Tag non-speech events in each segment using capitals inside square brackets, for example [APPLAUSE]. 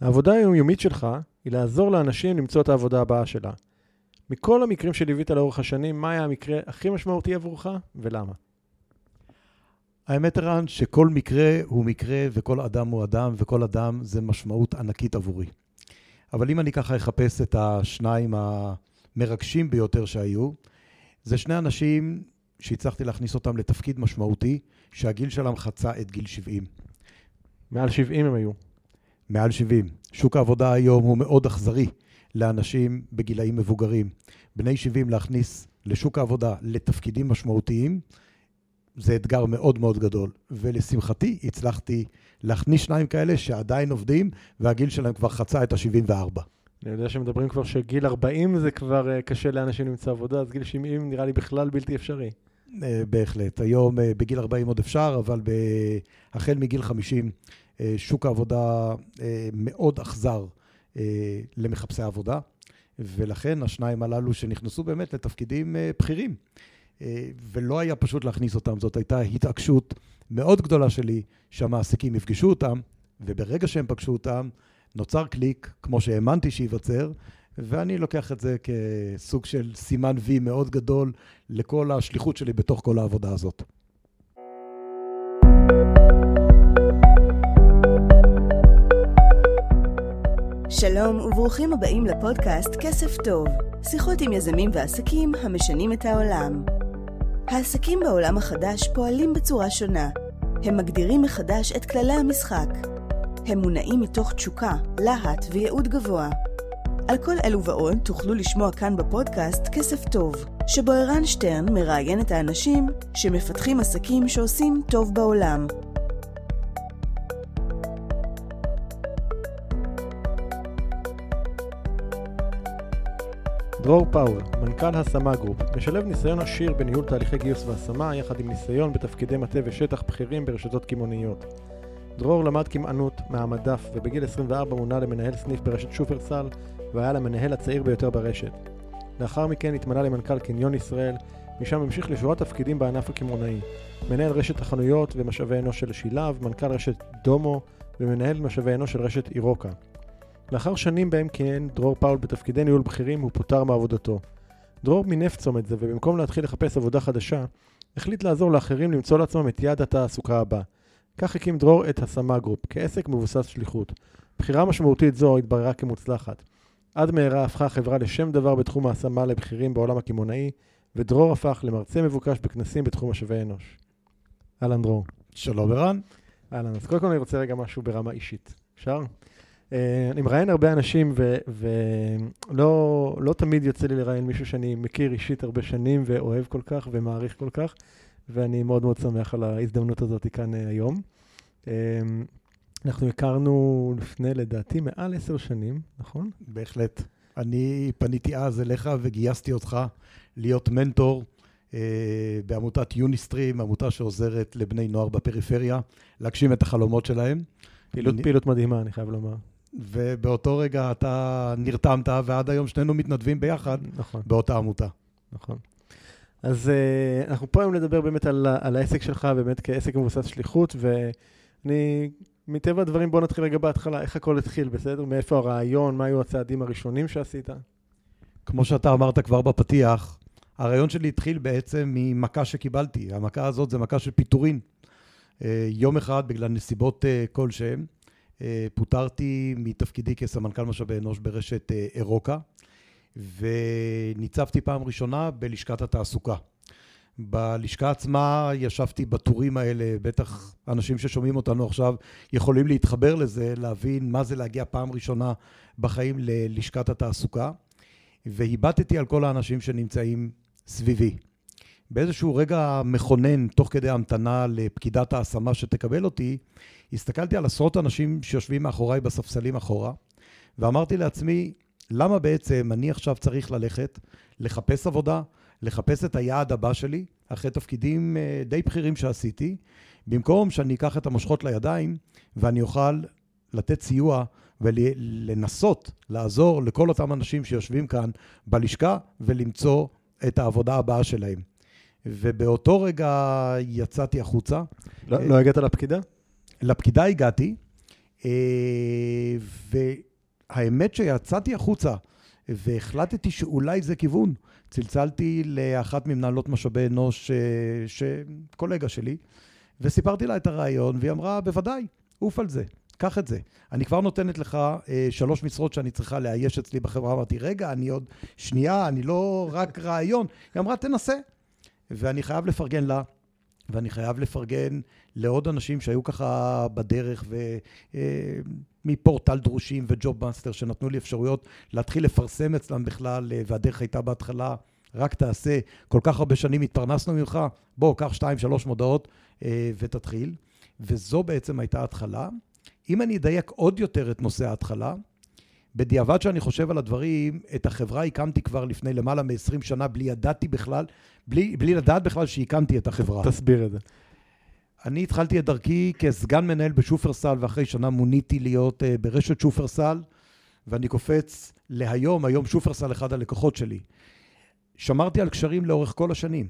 העבודה היומיומית שלך היא לעזור לאנשים למצוא את העבודה הבאה שלה. מכל המקרים שליווית לאורך השנים, מה היה המקרה הכי משמעותי עבורך ולמה? האמת, ערן, שכל מקרה הוא מקרה וכל אדם הוא אדם וכל אדם זה משמעות ענקית עבורי. אבל אם אני ככה אחפש את השניים המרגשים ביותר שהיו, זה שני אנשים שהצלחתי להכניס אותם לתפקיד משמעותי, שהגיל שלהם חצה את גיל 70. מעל 70 הם היו. מעל 70. שוק העבודה היום הוא מאוד אכזרי לאנשים בגילאים מבוגרים. בני 70 להכניס לשוק העבודה לתפקידים משמעותיים, זה אתגר מאוד מאוד גדול. ולשמחתי, הצלחתי להכניס שניים כאלה שעדיין עובדים, והגיל שלהם כבר חצה את ה-74. אני יודע שמדברים כבר שגיל 40 זה כבר uh, קשה לאנשים למצוא עבודה, אז גיל 70 נראה לי בכלל בלתי אפשרי. Uh, בהחלט. היום uh, בגיל 40 עוד אפשר, אבל. החל מגיל 50, uh, שוק העבודה uh, מאוד אכזר uh, למחפשי עבודה, ולכן השניים הללו שנכנסו באמת לתפקידים בכירים. ולא היה פשוט להכניס אותם, זאת הייתה התעקשות מאוד גדולה שלי שהמעסיקים יפגשו אותם, וברגע שהם פגשו אותם, נוצר קליק, כמו שהאמנתי שייווצר, ואני לוקח את זה כסוג של סימן וי מאוד גדול לכל השליחות שלי בתוך כל העבודה הזאת. שלום וברוכים הבאים לפודקאסט כסף טוב, שיחות עם יזמים ועסקים המשנים את העולם. העסקים בעולם החדש פועלים בצורה שונה. הם מגדירים מחדש את כללי המשחק, הם מונעים מתוך תשוקה, להט וייעוד גבוה. על כל אלו ועוד תוכלו לשמוע כאן בפודקאסט כסף טוב, שבו ערן שטרן מראיין את האנשים שמפתחים עסקים שעושים טוב בעולם. דרור פאול, מנכ"ל השמה גרופ, משלב ניסיון עשיר בניהול תהליכי גיוס והשמה, יחד עם ניסיון בתפקידי מטה ושטח בכירים ברשתות קמעוניות. דרור למד כמענות מהמדף ובגיל 24 מונה למנהל סניף ברשת שופרסל והיה למנהל הצעיר ביותר ברשת. לאחר מכן התמנה למנכ"ל קניון ישראל, משם המשיך לשורת תפקידים בענף הקמעונאי. מנהל רשת החנויות ומשאבי אנוש של שילב, מנכ"ל רשת דומו ומנהל משאבי אנוש של רשת אירוקה. לאחר שנים בהם כיהן דרור פאול בתפקידי ניהול בכירים, הוא פוטר מעבודתו. דרור מינף צומת זה, ובמקום להתחיל לחפש עבודה חדשה, החליט לעזור לאחרים למצוא לעצמם את יעד התעסוקה הבא. כך הקים דרור את השמה גרופ, כעסק מבוסס שליחות. בחירה משמעותית זו התבררה כמוצלחת. עד מהרה הפכה החברה לשם דבר בתחום ההשמה לבכירים בעולם הקמעונאי, ודרור הפך למרצה מבוקש בכנסים בתחום משאבי אנוש. אהלן דרור. שלום ערן. אהלן, אז קודם כל אני רוצה רגע משהו ברמה אישית. אפשר? Uh, אני מראיין הרבה אנשים, ולא לא תמיד יוצא לי לראיין מישהו שאני מכיר אישית הרבה שנים ואוהב כל כך ומעריך כל כך. ואני מאוד מאוד שמח על ההזדמנות הזאת כאן uh, היום. Um, אנחנו הכרנו לפני, לדעתי, מעל עשר שנים, נכון? בהחלט. אני פניתי אז אליך וגייסתי אותך להיות מנטור בעמותת יוניסטרים, עמותה שעוזרת לבני נוער בפריפריה, להגשים את החלומות שלהם. פעילות, אני... פעילות מדהימה, אני חייב לומר. ובאותו רגע אתה נרתמת, ועד היום שנינו מתנדבים ביחד נכון. באותה עמותה. נכון. אז uh, אנחנו פה היום לדבר באמת על, על העסק שלך, באמת כעסק מבוסס שליחות, ואני, מטבע הדברים, בוא נתחיל רגע בהתחלה, איך הכל התחיל, בסדר? מאיפה הרעיון, מה היו הצעדים הראשונים שעשית? כמו שאתה אמרת כבר בפתיח, הרעיון שלי התחיל בעצם ממכה שקיבלתי. המכה הזאת זה מכה של פיטורין. Uh, יום אחד, בגלל נסיבות כלשהם, uh, פוטרתי מתפקידי כסמנכ"ל משאבי אנוש ברשת uh, אירוקה. וניצבתי פעם ראשונה בלשכת התעסוקה. בלשכה עצמה ישבתי בטורים האלה, בטח אנשים ששומעים אותנו עכשיו יכולים להתחבר לזה, להבין מה זה להגיע פעם ראשונה בחיים ללשכת התעסוקה, והיבטתי על כל האנשים שנמצאים סביבי. באיזשהו רגע מכונן, תוך כדי המתנה לפקידת ההשמה שתקבל אותי, הסתכלתי על עשרות אנשים שיושבים מאחוריי בספסלים אחורה, ואמרתי לעצמי, למה בעצם אני עכשיו צריך ללכת, לחפש עבודה, לחפש את היעד הבא שלי, אחרי תפקידים אה, די בכירים שעשיתי, במקום שאני אקח את המושכות לידיים ואני אוכל לתת סיוע ולנסות לעזור לכל אותם אנשים שיושבים כאן בלשכה ולמצוא את העבודה הבאה שלהם. ובאותו רגע יצאתי החוצה. לא, לא הגעת לפקידה? לפקידה הגעתי, והאמת שיצאתי החוצה והחלטתי שאולי זה כיוון. צלצלתי לאחת ממנהלות משאבי אנוש, ש... קולגה שלי, וסיפרתי לה את הרעיון, והיא אמרה, בוודאי, עוף על זה, קח את זה. אני כבר נותנת לך אה, שלוש משרות שאני צריכה לאייש אצלי בחברה. אמרתי, רגע, אני עוד שנייה, אני לא רק רעיון. היא אמרה, תנסה. ואני חייב לפרגן לה, ואני חייב לפרגן לעוד אנשים שהיו ככה בדרך, ומפורטל אה, דרושים ו JobMaster, שנתנו לי אפשרויות להתחיל לפרסם אצלם בכלל, אה, והדרך הייתה בהתחלה, רק תעשה, כל כך הרבה שנים התפרנסנו ממך, בוא, קח שתיים, שלוש מודעות אה, ותתחיל. וזו בעצם הייתה ההתחלה. אם אני אדייק עוד יותר את נושא ההתחלה, בדיעבד שאני חושב על הדברים, את החברה הקמתי כבר לפני למעלה מ-20 שנה, בלי שידעתי בכלל, בלי, בלי לדעת בכלל שהקמתי את החברה. תסביר את זה. אני התחלתי את דרכי כסגן מנהל בשופרסל, ואחרי שנה מוניתי להיות uh, ברשת שופרסל, ואני קופץ להיום, היום שופרסל אחד הלקוחות שלי. שמרתי על קשרים לאורך כל השנים.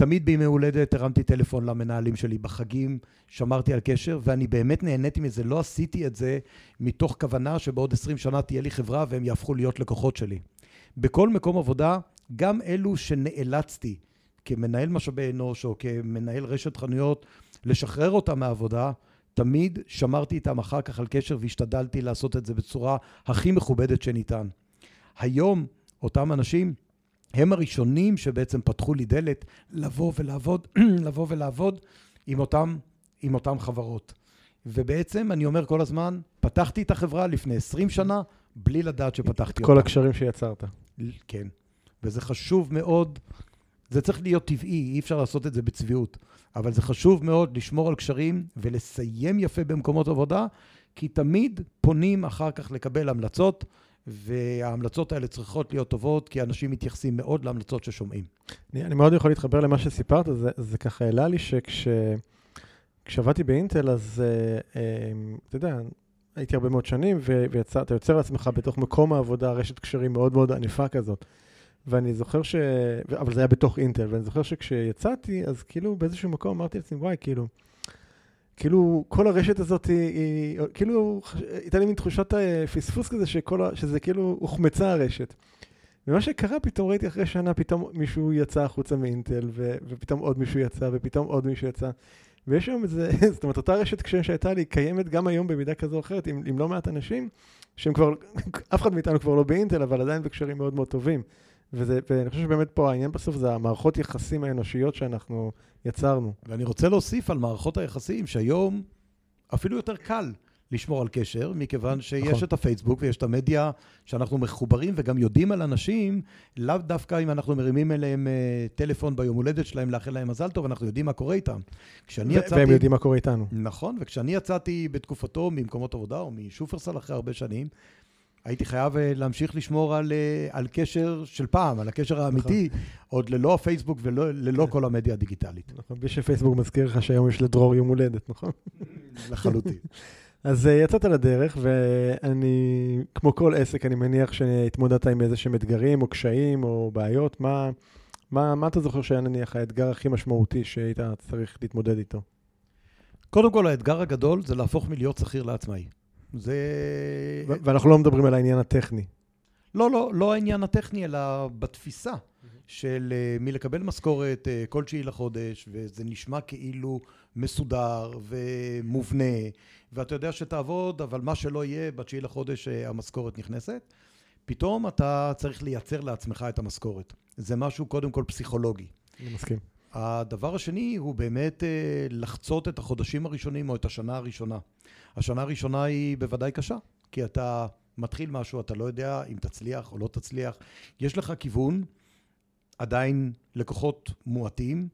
תמיד בימי הולדת הרמתי טלפון למנהלים שלי, בחגים שמרתי על קשר, ואני באמת נהניתי מזה. לא עשיתי את זה מתוך כוונה שבעוד 20 שנה תהיה לי חברה והם יהפכו להיות לקוחות שלי. בכל מקום עבודה, גם אלו שנאלצתי כמנהל משאבי אנוש או כמנהל רשת חנויות לשחרר אותם מהעבודה, תמיד שמרתי איתם אחר כך על קשר והשתדלתי לעשות את זה בצורה הכי מכובדת שניתן. היום אותם אנשים הם הראשונים שבעצם פתחו לי דלת לבוא ולעבוד, [CLEARS THROAT] לבוא ולעבוד עם אותם, עם אותם חברות. ובעצם, אני אומר כל הזמן, פתחתי את החברה לפני 20 שנה, בלי לדעת שפתחתי אותה. כל הקשרים שיצרת. כן. וזה חשוב מאוד, זה צריך להיות טבעי, אי אפשר לעשות את זה בצביעות. אבל זה חשוב מאוד לשמור על קשרים ולסיים יפה במקומות עבודה, כי תמיד פונים אחר כך לקבל המלצות. וההמלצות האלה צריכות להיות טובות, כי אנשים מתייחסים מאוד להמלצות ששומעים. אני, אני מאוד יכול להתחבר למה שסיפרת, זה, זה ככה העלה לי שכשעבדתי באינטל, אז uh, uh, אתה יודע, הייתי הרבה מאוד שנים, ואתה יוצר לעצמך בתוך מקום העבודה רשת קשרים מאוד מאוד ענפה כזאת. ואני זוכר ש... אבל זה היה בתוך אינטל, ואני זוכר שכשיצאתי, אז כאילו באיזשהו מקום אמרתי לעצמי, וואי, כאילו, כאילו, כל הרשת הזאת היא, היא כאילו, הייתה לי מין תחושת אה, פספוס כזה, שכל, שזה כאילו הוחמצה הרשת. ומה שקרה, פתאום ראיתי אחרי שנה, פתאום מישהו יצא החוצה מאינטל, ו, ופתאום עוד מישהו יצא, ופתאום עוד מישהו יצא. ויש היום איזה, [LAUGHS] זאת אומרת, אותה רשת קשיים שהייתה לי, קיימת גם היום במידה כזו או אחרת, עם, עם לא מעט אנשים, שהם כבר, [LAUGHS] אף אחד מאיתנו כבר לא באינטל, אבל עדיין בקשרים מאוד מאוד טובים. וזה, ואני חושב שבאמת פה העניין בסוף זה המערכות יחסים האנושיות שאנחנו יצרנו. ואני רוצה להוסיף על מערכות היחסים, שהיום אפילו יותר קל לשמור על קשר, מכיוון שיש נכון. את הפייסבוק ויש את המדיה שאנחנו מחוברים וגם יודעים על אנשים, לאו דווקא אם אנחנו מרימים אליהם uh, טלפון ביום הולדת שלהם לאחל להם מזל טוב, אנחנו יודעים מה קורה איתם. כשאני יצאתי... והם יודעים מה קורה איתנו. נכון, וכשאני יצאתי בתקופתו ממקומות עבודה או משופרסל אחרי הרבה שנים, הייתי חייב אה, להמשיך לשמור על, אה, על קשר של פעם, על הקשר האמיתי, נכון. עוד ללא הפייסבוק וללא כן. כל המדיה הדיגיטלית. נכון, בלי שפייסבוק מזכיר לך שהיום יש לדרור יום הולדת, נכון? [LAUGHS] לחלוטין. אז אה, יצאת לדרך, ואני, כמו כל עסק, אני מניח שהתמודדת עם איזה שהם אתגרים או קשיים או בעיות. מה, מה, מה אתה זוכר שהיה נניח האתגר הכי משמעותי שהיית צריך להתמודד איתו? קודם כל, האתגר הגדול זה להפוך מלהיות שכיר לעצמאי. זה... ואנחנו לא מדברים על העניין הטכני. לא, לא, לא העניין הטכני, אלא בתפיסה של uh, מלקבל משכורת uh, כלשהי לחודש, וזה נשמע כאילו מסודר ומובנה, ואתה יודע שתעבוד, אבל מה שלא יהיה, בתשיעי לחודש uh, המשכורת נכנסת. פתאום אתה צריך לייצר לעצמך את המשכורת. זה משהו קודם כל פסיכולוגי. אני מסכים. הדבר השני הוא באמת uh, לחצות את החודשים הראשונים או את השנה הראשונה. השנה הראשונה היא בוודאי קשה, כי אתה מתחיל משהו, אתה לא יודע אם תצליח או לא תצליח. יש לך כיוון, עדיין לקוחות מועטים,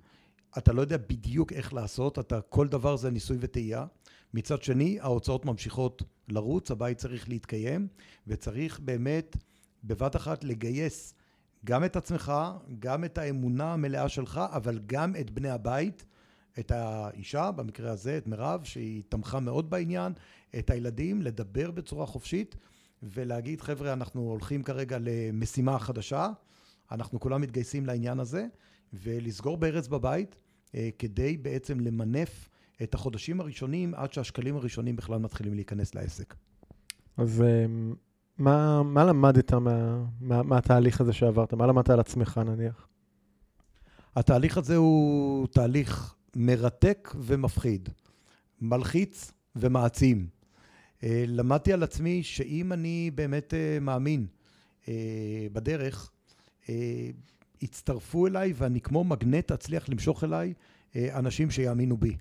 אתה לא יודע בדיוק איך לעשות, אתה, כל דבר זה ניסוי וטעייה. מצד שני, ההוצאות ממשיכות לרוץ, הבית צריך להתקיים, וצריך באמת בבת אחת לגייס גם את עצמך, גם את האמונה המלאה שלך, אבל גם את בני הבית את האישה, במקרה הזה, את מירב, שהיא תמכה מאוד בעניין, את הילדים, לדבר בצורה חופשית ולהגיד, חבר'ה, אנחנו הולכים כרגע למשימה חדשה, אנחנו כולם מתגייסים לעניין הזה, ולסגור ברז בבית, אה, כדי בעצם למנף את החודשים הראשונים עד שהשקלים הראשונים בכלל מתחילים להיכנס לעסק. אז אמ, מה, מה למדת מה, מה, מהתהליך הזה שעברת? מה למדת על עצמך נניח? התהליך הזה הוא תהליך מרתק ומפחיד, מלחיץ ומעצים. אה, למדתי על עצמי שאם אני באמת אה, מאמין אה, בדרך, יצטרפו אליי ואני כמו מגנט אצליח למשוך אליי אנשים שיאמינו בי.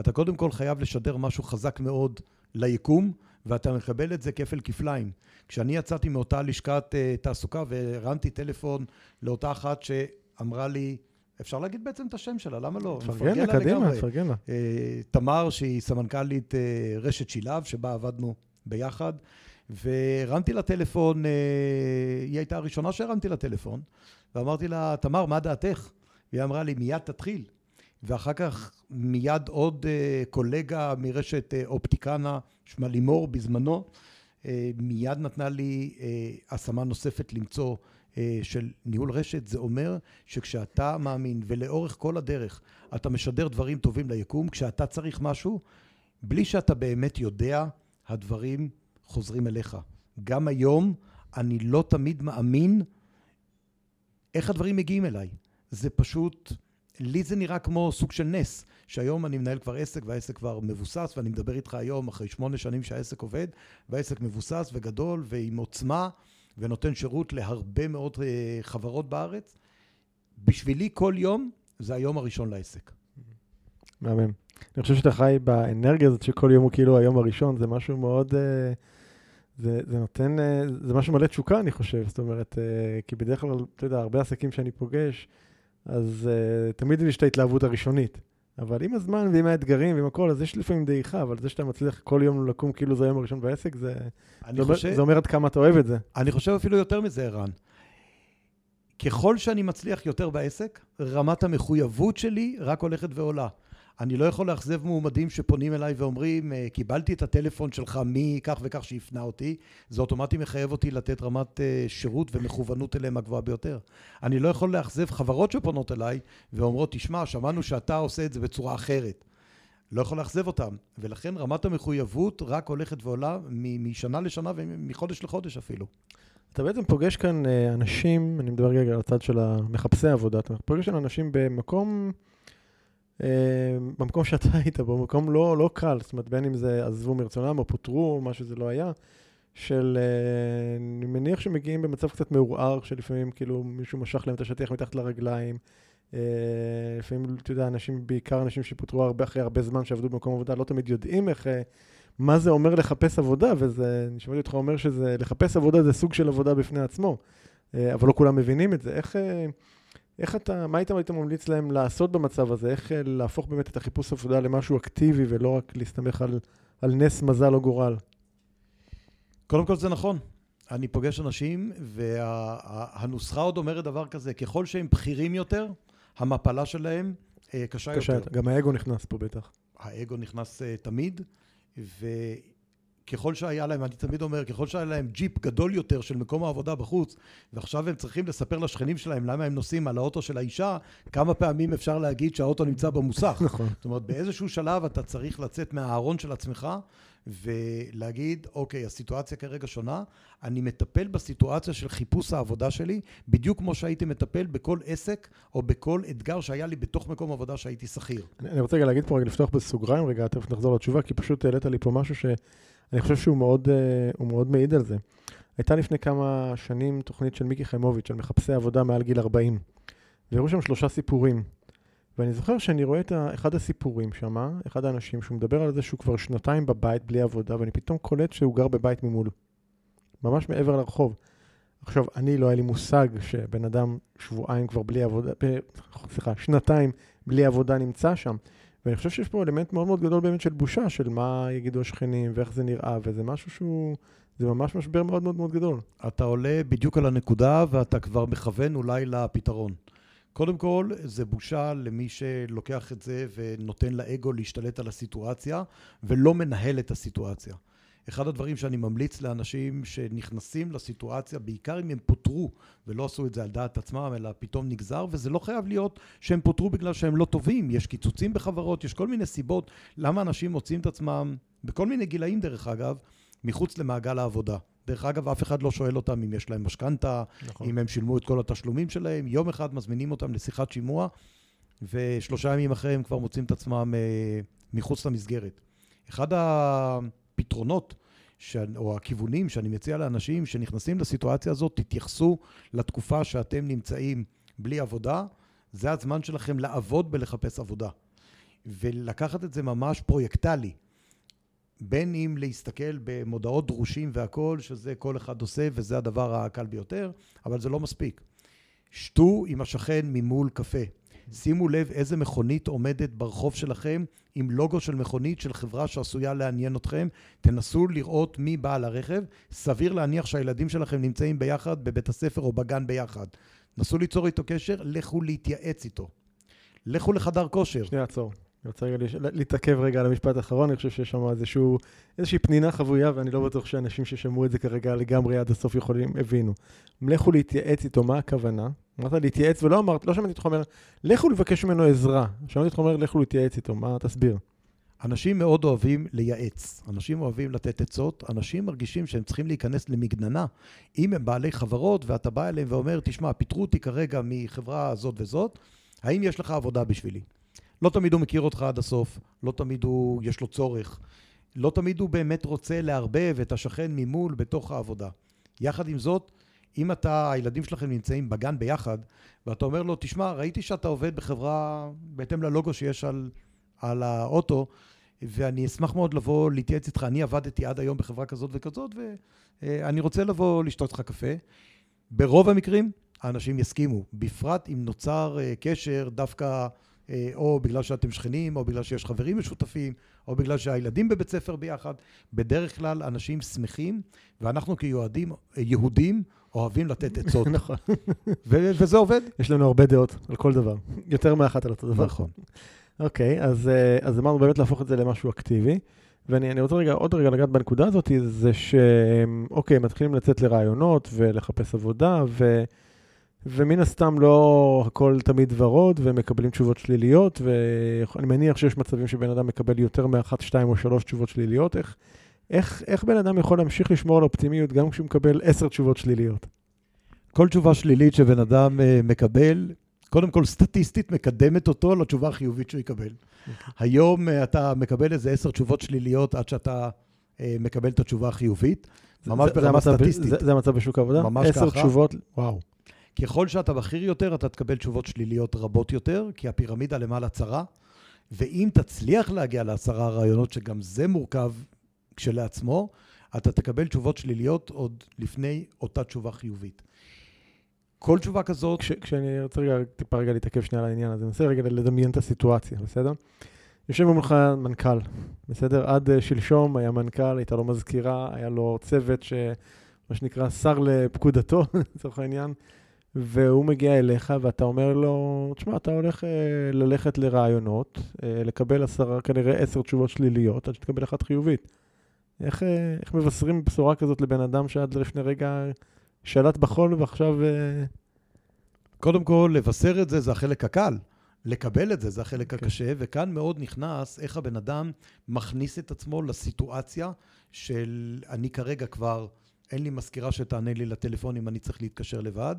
אתה קודם כל חייב לשדר משהו חזק מאוד ליקום, ואתה מקבל את זה כפל כפליים. כשאני יצאתי מאותה לשכת תעסוקה והרמתי טלפון לאותה אחת שאמרה לי, אפשר להגיד בעצם את השם שלה, למה לא? תפרגן לה, קדימה, תפרגן לה. אה, תמר, שהיא סמנכ"לית אה, רשת שילב, שבה עבדנו ביחד, והרמתי לה טלפון, אה, היא הייתה הראשונה שהרמתי לה טלפון, ואמרתי לה, תמר, מה דעתך? והיא אמרה לי, מיד תתחיל. ואחר כך מיד עוד קולגה מרשת אופטיקנה, שמה לימור בזמנו, מיד נתנה לי השמה נוספת למצוא אה, של ניהול רשת, זה אומר שכשאתה מאמין ולאורך כל הדרך אתה משדר דברים טובים ליקום, כשאתה צריך משהו, בלי שאתה באמת יודע, הדברים חוזרים אליך. גם היום אני לא תמיד מאמין איך הדברים מגיעים אליי. זה פשוט, לי זה נראה כמו סוג של נס, שהיום אני מנהל כבר עסק והעסק כבר מבוסס, ואני מדבר איתך היום אחרי שמונה שנים שהעסק עובד, והעסק מבוסס וגדול ועם עוצמה. ונותן שירות להרבה מאוד אה, חברות בארץ. בשבילי כל יום זה היום הראשון לעסק. מהמם. אני חושב שאתה חי באנרגיה הזאת שכל יום הוא כאילו היום הראשון, זה משהו מאוד... אה, זה, זה נותן, אה, זה משהו מלא תשוקה, אני חושב. זאת אומרת, כי בדרך כלל, אתה יודע, הרבה עסקים שאני פוגש, אז תמיד יש את ההתלהבות הראשונית. אבל עם הזמן ועם האתגרים ועם הכל, אז יש לפעמים דעיכה, אבל זה שאתה מצליח כל יום לקום כאילו זה היום הראשון בעסק, זה, זה, חושב, זה אומר עד כמה אתה אוהב את זה. אני חושב אפילו יותר מזה, ערן. ככל שאני מצליח יותר בעסק, רמת המחויבות שלי רק הולכת ועולה. אני לא יכול לאכזב מועמדים שפונים אליי ואומרים, אה, קיבלתי את הטלפון שלך מכך וכך שהפנה אותי, זה אוטומטי מחייב אותי לתת רמת אה, שירות ומכוונות אליהם הגבוהה ביותר. אני לא יכול לאכזב חברות שפונות אליי ואומרות, תשמע, שמענו שאתה עושה את זה בצורה אחרת. לא יכול לאכזב אותם, ולכן רמת המחויבות רק הולכת ועולה משנה לשנה ומחודש לחודש אפילו. אתה בעצם פוגש כאן אה, אנשים, אני מדבר רגע על הצד של המחפשי עבודה, אתה פוגש כאן אנשים במקום במקום שאתה [LAUGHS] היית בו, מקום לא, לא קל, זאת אומרת, בין אם זה עזבו מרצונם או פוטרו, או מה שזה לא היה, של, אה, אני מניח שמגיעים במצב קצת מעורער, שלפעמים כאילו מישהו משך להם את השטיח מתחת לרגליים. אה, לפעמים, אתה יודע, אנשים, בעיקר אנשים שפוטרו הרבה אחרי הרבה זמן שעבדו במקום עבודה, לא תמיד יודעים איך, מה זה אומר לחפש עבודה, וזה, אני שמעתי אותך אומר שזה, לחפש עבודה זה סוג של עבודה בפני עצמו, אבל לא כולם מבינים את זה. איך... איך אתה, מה היית, היית ממליץ להם לעשות במצב הזה? איך אה, להפוך באמת את החיפוש עבודה למשהו אקטיבי ולא רק להסתמך על, על נס מזל או גורל? קודם כל זה נכון. אני פוגש אנשים, והנוסחה וה, עוד אומרת דבר כזה, ככל שהם בכירים יותר, המפלה שלהם אה, קשה, קשה יותר. גם האגו נכנס פה בטח. האגו נכנס אה, תמיד, ו... ככל שהיה להם, אני תמיד אומר, ככל שהיה להם ג'יפ גדול יותר של מקום העבודה בחוץ, ועכשיו הם צריכים לספר לשכנים שלהם למה הם נוסעים על האוטו של האישה, כמה פעמים אפשר להגיד שהאוטו נמצא במוסך. נכון. זאת אומרת, באיזשהו שלב אתה צריך לצאת מהארון של עצמך, ולהגיד, אוקיי, הסיטואציה כרגע שונה, אני מטפל בסיטואציה של חיפוש העבודה שלי, בדיוק כמו שהייתי מטפל בכל עסק או בכל אתגר שהיה לי בתוך מקום עבודה שהייתי שכיר. אני, אני רוצה רגע להגיד פה, רגע לפתוח בסוגריים רגע, תכף נחזור לתשובה, כי פשוט העלית לי פה משהו ש... אני חושב שהוא מאוד, uh, מאוד מעיד על זה. הייתה לפני כמה שנים תוכנית של מיקי חיימוביץ' על מחפשי עבודה מעל גיל 40, והראו שם שלושה סיפורים. ואני זוכר שאני רואה את אחד הסיפורים שם, אחד האנשים, שהוא מדבר על זה שהוא כבר שנתיים בבית בלי עבודה, ואני פתאום קולט שהוא גר בבית ממול. ממש מעבר לרחוב. עכשיו, אני לא היה לי מושג שבן אדם שבועיים כבר בלי עבודה, סליחה, שנתיים בלי עבודה נמצא שם. ואני חושב שיש פה אלמנט מאוד מאוד גדול באמת של בושה, של מה יגידו השכנים ואיך זה נראה, וזה משהו שהוא, זה ממש משבר מאוד מאוד מאוד גדול. אתה עולה בדיוק על הנקודה ואתה כבר מכוון אולי לפתרון. קודם כל, זה בושה למי שלוקח את זה ונותן לאגו להשתלט על הסיטואציה ולא מנהל את הסיטואציה. אחד הדברים שאני ממליץ לאנשים שנכנסים לסיטואציה, בעיקר אם הם פוטרו ולא עשו את זה על דעת עצמם, אלא פתאום נגזר, וזה לא חייב להיות שהם פוטרו בגלל שהם לא טובים. יש קיצוצים בחברות, יש כל מיני סיבות למה אנשים מוצאים את עצמם, בכל מיני גילאים דרך אגב, מחוץ למעגל העבודה. דרך אגב, אף אחד לא שואל אותם אם יש להם משכנתה, נכון. אם הם שילמו את כל התשלומים שלהם. יום אחד מזמינים אותם לשיחת שימוע, ושלושה ימים אחרי הם כבר מוצאים את עצמם אה, מחוץ למסגרת. אחד הפתרונות ש... או הכיוונים שאני מציע לאנשים שנכנסים לסיטואציה הזאת, תתייחסו לתקופה שאתם נמצאים בלי עבודה, זה הזמן שלכם לעבוד בלחפש עבודה. ולקחת את זה ממש פרויקטלי. בין אם להסתכל במודעות דרושים והכול, שזה כל אחד עושה וזה הדבר הקל ביותר, אבל זה לא מספיק. שתו עם השכן ממול קפה. שימו לב איזה מכונית עומדת ברחוב שלכם עם לוגו של מכונית של חברה שעשויה לעניין אתכם. תנסו לראות מי בעל הרכב. סביר להניח שהילדים שלכם נמצאים ביחד בבית הספר או בגן ביחד. נסו ליצור איתו קשר, לכו להתייעץ איתו. לכו לחדר כושר. שנייה, עצור. אני רוצה רגע להתעכב רגע על המשפט האחרון, אני חושב שיש שם איזשהו, איזושהי פנינה חבויה, ואני לא בטוח שאנשים ששמעו את זה כרגע לגמרי עד הסוף יכולים, הבינו. לכו להתייעץ איתו, מה הכוונה? אמרת להתייעץ ולא אמרת, לא שמעתי אותך אומר, לכו לבקש ממנו עזרה. שמעתי אותך אומר, לכו להתייעץ איתו, מה תסביר? אנשים מאוד אוהבים לייעץ, אנשים אוהבים לתת עצות, אנשים מרגישים שהם צריכים להיכנס למגננה. אם הם בעלי חברות ואתה בא אליהם ואומר, תשמע, פיטרו אותי כרגע מחברה זאת וזאת, האם יש לך עבודה בשבילי? לא תמיד הוא מכיר אותך עד הסוף, לא תמיד הוא, יש לו צורך, לא תמיד הוא באמת רוצה לערבב את השכן ממול בתוך העבודה. יחד עם זאת, אם אתה, הילדים שלכם נמצאים בגן ביחד, ואתה אומר לו, תשמע, ראיתי שאתה עובד בחברה בהתאם ללוגו שיש על, על האוטו, ואני אשמח מאוד לבוא להתייעץ איתך. אני עבדתי עד היום בחברה כזאת וכזאת, ואני רוצה לבוא לשתות איתך קפה. ברוב המקרים, האנשים יסכימו, בפרט אם נוצר אה, קשר דווקא או בגלל שאתם שכנים, או בגלל שיש חברים משותפים, או בגלל שהילדים בבית ספר ביחד. בדרך כלל אנשים שמחים, ואנחנו כיהודים יהודים אוהבים לתת [LAUGHS] עצות. נכון. וזה עובד. יש לנו הרבה דעות על כל דבר. יותר מאחת על אותו דבר. נכון. אוקיי, אז, אה, אז אמרנו באמת להפוך את זה למשהו אקטיבי. ואני רוצה רגע, עוד רגע לגעת בנקודה הזאת, זה שאוקיי, מתחילים לצאת לרעיונות ולחפש עבודה, ו... ומן הסתם לא הכל תמיד ורוד, ומקבלים תשובות שליליות, ואני מניח שיש מצבים שבן אדם מקבל יותר מאחת, שתיים או שלוש תשובות שליליות. איך, איך, איך בן אדם יכול להמשיך לשמור על אופטימיות גם כשהוא מקבל עשר תשובות שליליות? כל תשובה שלילית שבן אדם uh, מקבל, קודם כל סטטיסטית מקדמת אותו לתשובה החיובית שהוא יקבל. אוקיי. היום uh, אתה מקבל איזה עשר תשובות שליליות עד שאתה uh, מקבל את התשובה החיובית. ממש ברמה סטטיסטית. זה, זה המצב בשוק העבודה? ממש ככה. עשר תשובות, וואו. ככל שאתה בכיר יותר, אתה תקבל תשובות שליליות רבות יותר, כי הפירמידה למעלה צרה, ואם תצליח להגיע לעשרה רעיונות, שגם זה מורכב כשלעצמו, אתה תקבל תשובות שליליות עוד לפני אותה תשובה חיובית. כל תשובה כזאת... כש, כשאני רוצה רגע, טיפה רגע להתעכב שנייה על העניין הזה, אני רוצה רגע לדמיין את הסיטואציה, בסדר? יושב מולך מנכ"ל, בסדר? עד uh, שלשום היה מנכ"ל, הייתה לו מזכירה, היה לו צוות ש... מה שנקרא שר לפקודתו, [LAUGHS] לצורך העניין. והוא מגיע אליך ואתה אומר לו, תשמע, אתה הולך אה, ללכת לרעיונות, אה, לקבל עשרה, כנראה עשר תשובות שליליות, עד שתקבל אחת חיובית. איך, אה, איך מבשרים בשורה כזאת לבן אדם שעד לפני רגע שלט בחול ועכשיו... אה... קודם כל, לבשר את זה זה החלק הקל. לקבל את זה, זה החלק okay. כן. הקשה, וכאן מאוד נכנס איך הבן אדם מכניס את עצמו לסיטואציה של אני כרגע כבר אין לי מזכירה שתענה לי לטלפון אם אני צריך להתקשר לבד.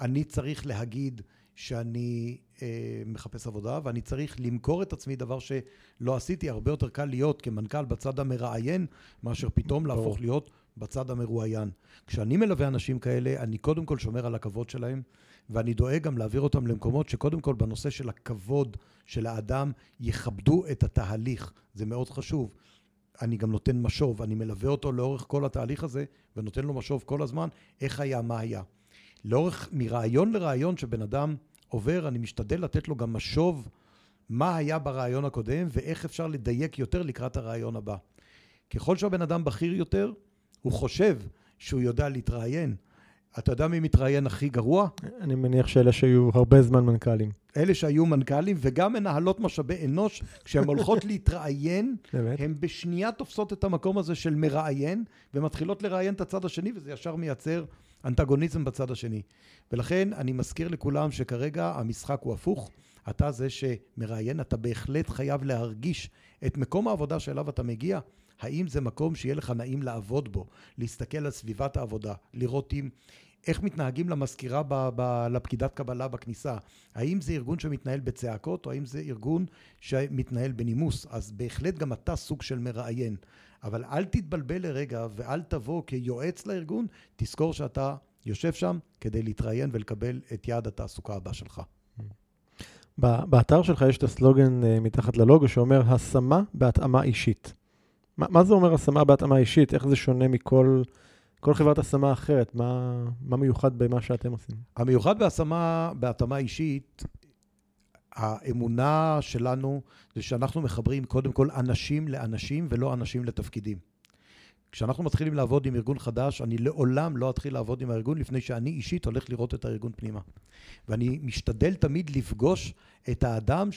אני צריך להגיד שאני אה, מחפש עבודה, ואני צריך למכור את עצמי, דבר שלא עשיתי. הרבה יותר קל להיות כמנכ"ל בצד המראיין, מאשר פתאום טוב. להפוך להיות בצד המרואיין. כשאני מלווה אנשים כאלה, אני קודם כל שומר על הכבוד שלהם, ואני דואג גם להעביר אותם למקומות שקודם כל בנושא של הכבוד של האדם, יכבדו את התהליך. זה מאוד חשוב. אני גם נותן משוב, אני מלווה אותו לאורך כל התהליך הזה, ונותן לו משוב כל הזמן, איך היה, מה היה. לאורך, מרעיון לרעיון שבן אדם עובר, אני משתדל לתת לו גם משוב מה היה ברעיון הקודם, ואיך אפשר לדייק יותר לקראת הרעיון הבא. ככל שהבן אדם בכיר יותר, הוא חושב שהוא יודע להתראיין. אתה יודע מי מתראיין הכי גרוע? אני מניח שאלה שהיו הרבה זמן מנכ"לים. אלה שהיו מנכ"לים וגם מנהלות משאבי אנוש, כשהן [LAUGHS] הולכות להתראיין? הן בשנייה תופסות את המקום הזה של מראיין, ומתחילות לראיין את הצד השני, וזה ישר מייצר אנטגוניזם בצד השני. ולכן אני מזכיר לכולם שכרגע המשחק הוא הפוך. אתה זה שמראיין, אתה בהחלט חייב להרגיש את מקום העבודה שאליו אתה מגיע. האם זה מקום שיהיה לך נעים לעבוד בו, להסתכל על סביבת העבודה, לראות אם, איך מתנהגים למזכירה, ב, ב, לפקידת קבלה בכניסה. האם זה ארגון שמתנהל בצעקות, או האם זה ארגון שמתנהל בנימוס. אז בהחלט גם אתה סוג של מראיין. אבל אל תתבלבל לרגע ואל תבוא כיועץ לארגון, תזכור שאתה יושב שם כדי להתראיין ולקבל את יעד התעסוקה הבא שלך. באתר שלך יש את הסלוגן אה, מתחת ללוגו שאומר השמה בהתאמה אישית. מה, מה זה אומר השמה בהתאמה אישית? איך זה שונה מכל כל חברת השמה אחרת? מה, מה מיוחד במה שאתם עושים? המיוחד בהשמה, בהתאמה אישית, האמונה שלנו זה שאנחנו מחברים קודם כל אנשים לאנשים ולא אנשים לתפקידים. כשאנחנו מתחילים לעבוד עם ארגון חדש, אני לעולם לא אתחיל לעבוד עם הארגון לפני שאני אישית הולך לראות את הארגון פנימה. ואני משתדל תמיד לפגוש את האדם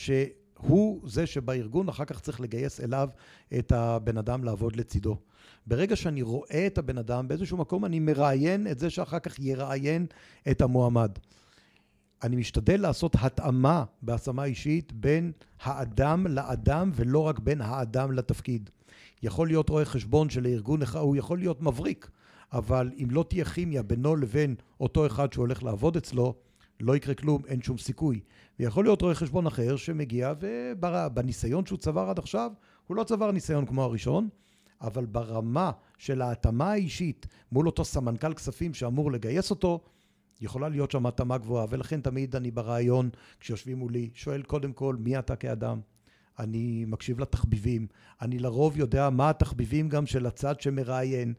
שהוא זה שבארגון אחר כך צריך לגייס אליו את הבן אדם לעבוד לצידו. ברגע שאני רואה את הבן אדם, באיזשהו מקום אני מראיין את זה שאחר כך יראיין את המועמד. אני משתדל לעשות התאמה בהשמה אישית בין האדם לאדם ולא רק בין האדם לתפקיד. יכול להיות רואה חשבון שלארגון אחד, הוא יכול להיות מבריק, אבל אם לא תהיה כימיה בינו לבין אותו אחד שהולך לעבוד אצלו, לא יקרה כלום, אין שום סיכוי. ויכול להיות רואה חשבון אחר שמגיע ובניסיון שהוא צבר עד עכשיו, הוא לא צבר ניסיון כמו הראשון, אבל ברמה של ההתאמה האישית מול אותו סמנכ"ל כספים שאמור לגייס אותו, יכולה להיות שם התאמה גבוהה, ולכן תמיד אני ברעיון, כשיושבים מולי, שואל קודם כל, מי אתה כאדם? אני מקשיב לתחביבים, אני לרוב יודע מה התחביבים גם של הצד שמראיין.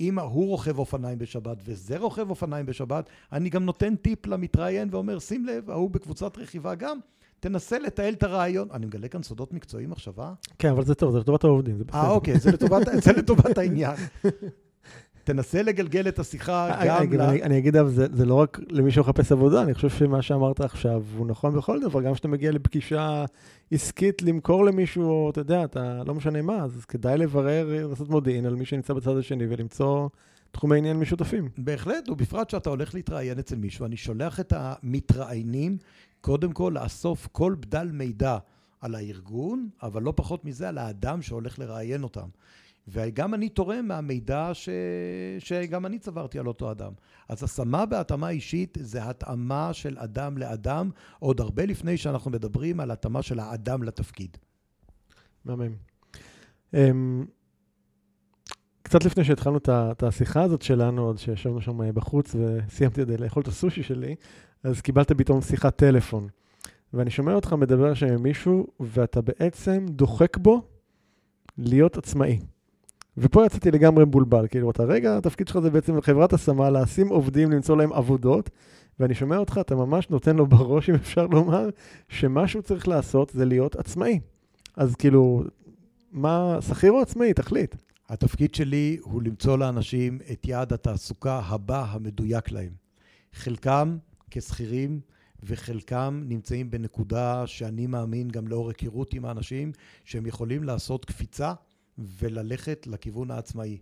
אם הוא רוכב אופניים בשבת וזה רוכב אופניים בשבת, אני גם נותן טיפ למתראיין ואומר, שים לב, ההוא בקבוצת רכיבה גם, תנסה לתעל את הרעיון. אני מגלה כאן סודות מקצועיים עכשיו, אה? כן, אבל זה טוב, זה לטובת העובדים, זה בסדר. אה, אוקיי, זה לטובת, זה לטובת העניין. [LAUGHS] תנסה לגלגל את השיחה אני- גם ל... אני- אגיד, אבל זה זה לא רק למי שמחפש עבודה, אני חושב שמה שאמרת עכשיו הוא נכון בכל דבר, גם כשאתה מגיע לפגישה עסקית למכור למישהו, או אתה יודע, אתה לא משנה מה, אז כדאי לברר, לעשות מודיעין על מי שנמצא בצד השני ולמצוא תחומי עניין משותפים. בהחלט, ובפרט שאתה הולך להתראיין אצל מישהו, אני שולח את המתראיינים קודם כל לאסוף כל בדל מידע על הארגון, אבל לא פחות מזה על האדם שהולך לראיין אותם. וגם אני תורם מהמידע ש... שגם אני צברתי על אותו אדם. אז השמה בהתאמה אישית זה התאמה של אדם לאדם, עוד הרבה לפני שאנחנו מדברים על התאמה של האדם לתפקיד. מהמם. אמ, קצת לפני שהתחלנו את השיחה הזאת שלנו, עוד שישבנו שם אה, בחוץ וסיימתי עוד לאכול את הסושי שלי, אז קיבלת פתאום שיחת טלפון. ואני שומע אותך מדבר שם עם מישהו, ואתה בעצם דוחק בו להיות עצמאי. ופה יצאתי לגמרי מבולבל, כאילו, אתה רגע, התפקיד שלך זה בעצם חברת השמה, לשים עובדים, למצוא להם עבודות, ואני שומע אותך, אתה ממש נותן לו בראש, אם אפשר לומר, שמה שהוא צריך לעשות זה להיות עצמאי. אז כאילו, מה, שכיר או עצמאי? תחליט. התפקיד שלי הוא למצוא לאנשים את יעד התעסוקה הבא המדויק להם. חלקם כשכירים וחלקם נמצאים בנקודה שאני מאמין גם לאור היכרות עם האנשים שהם יכולים לעשות קפיצה וללכת לכיוון העצמאי.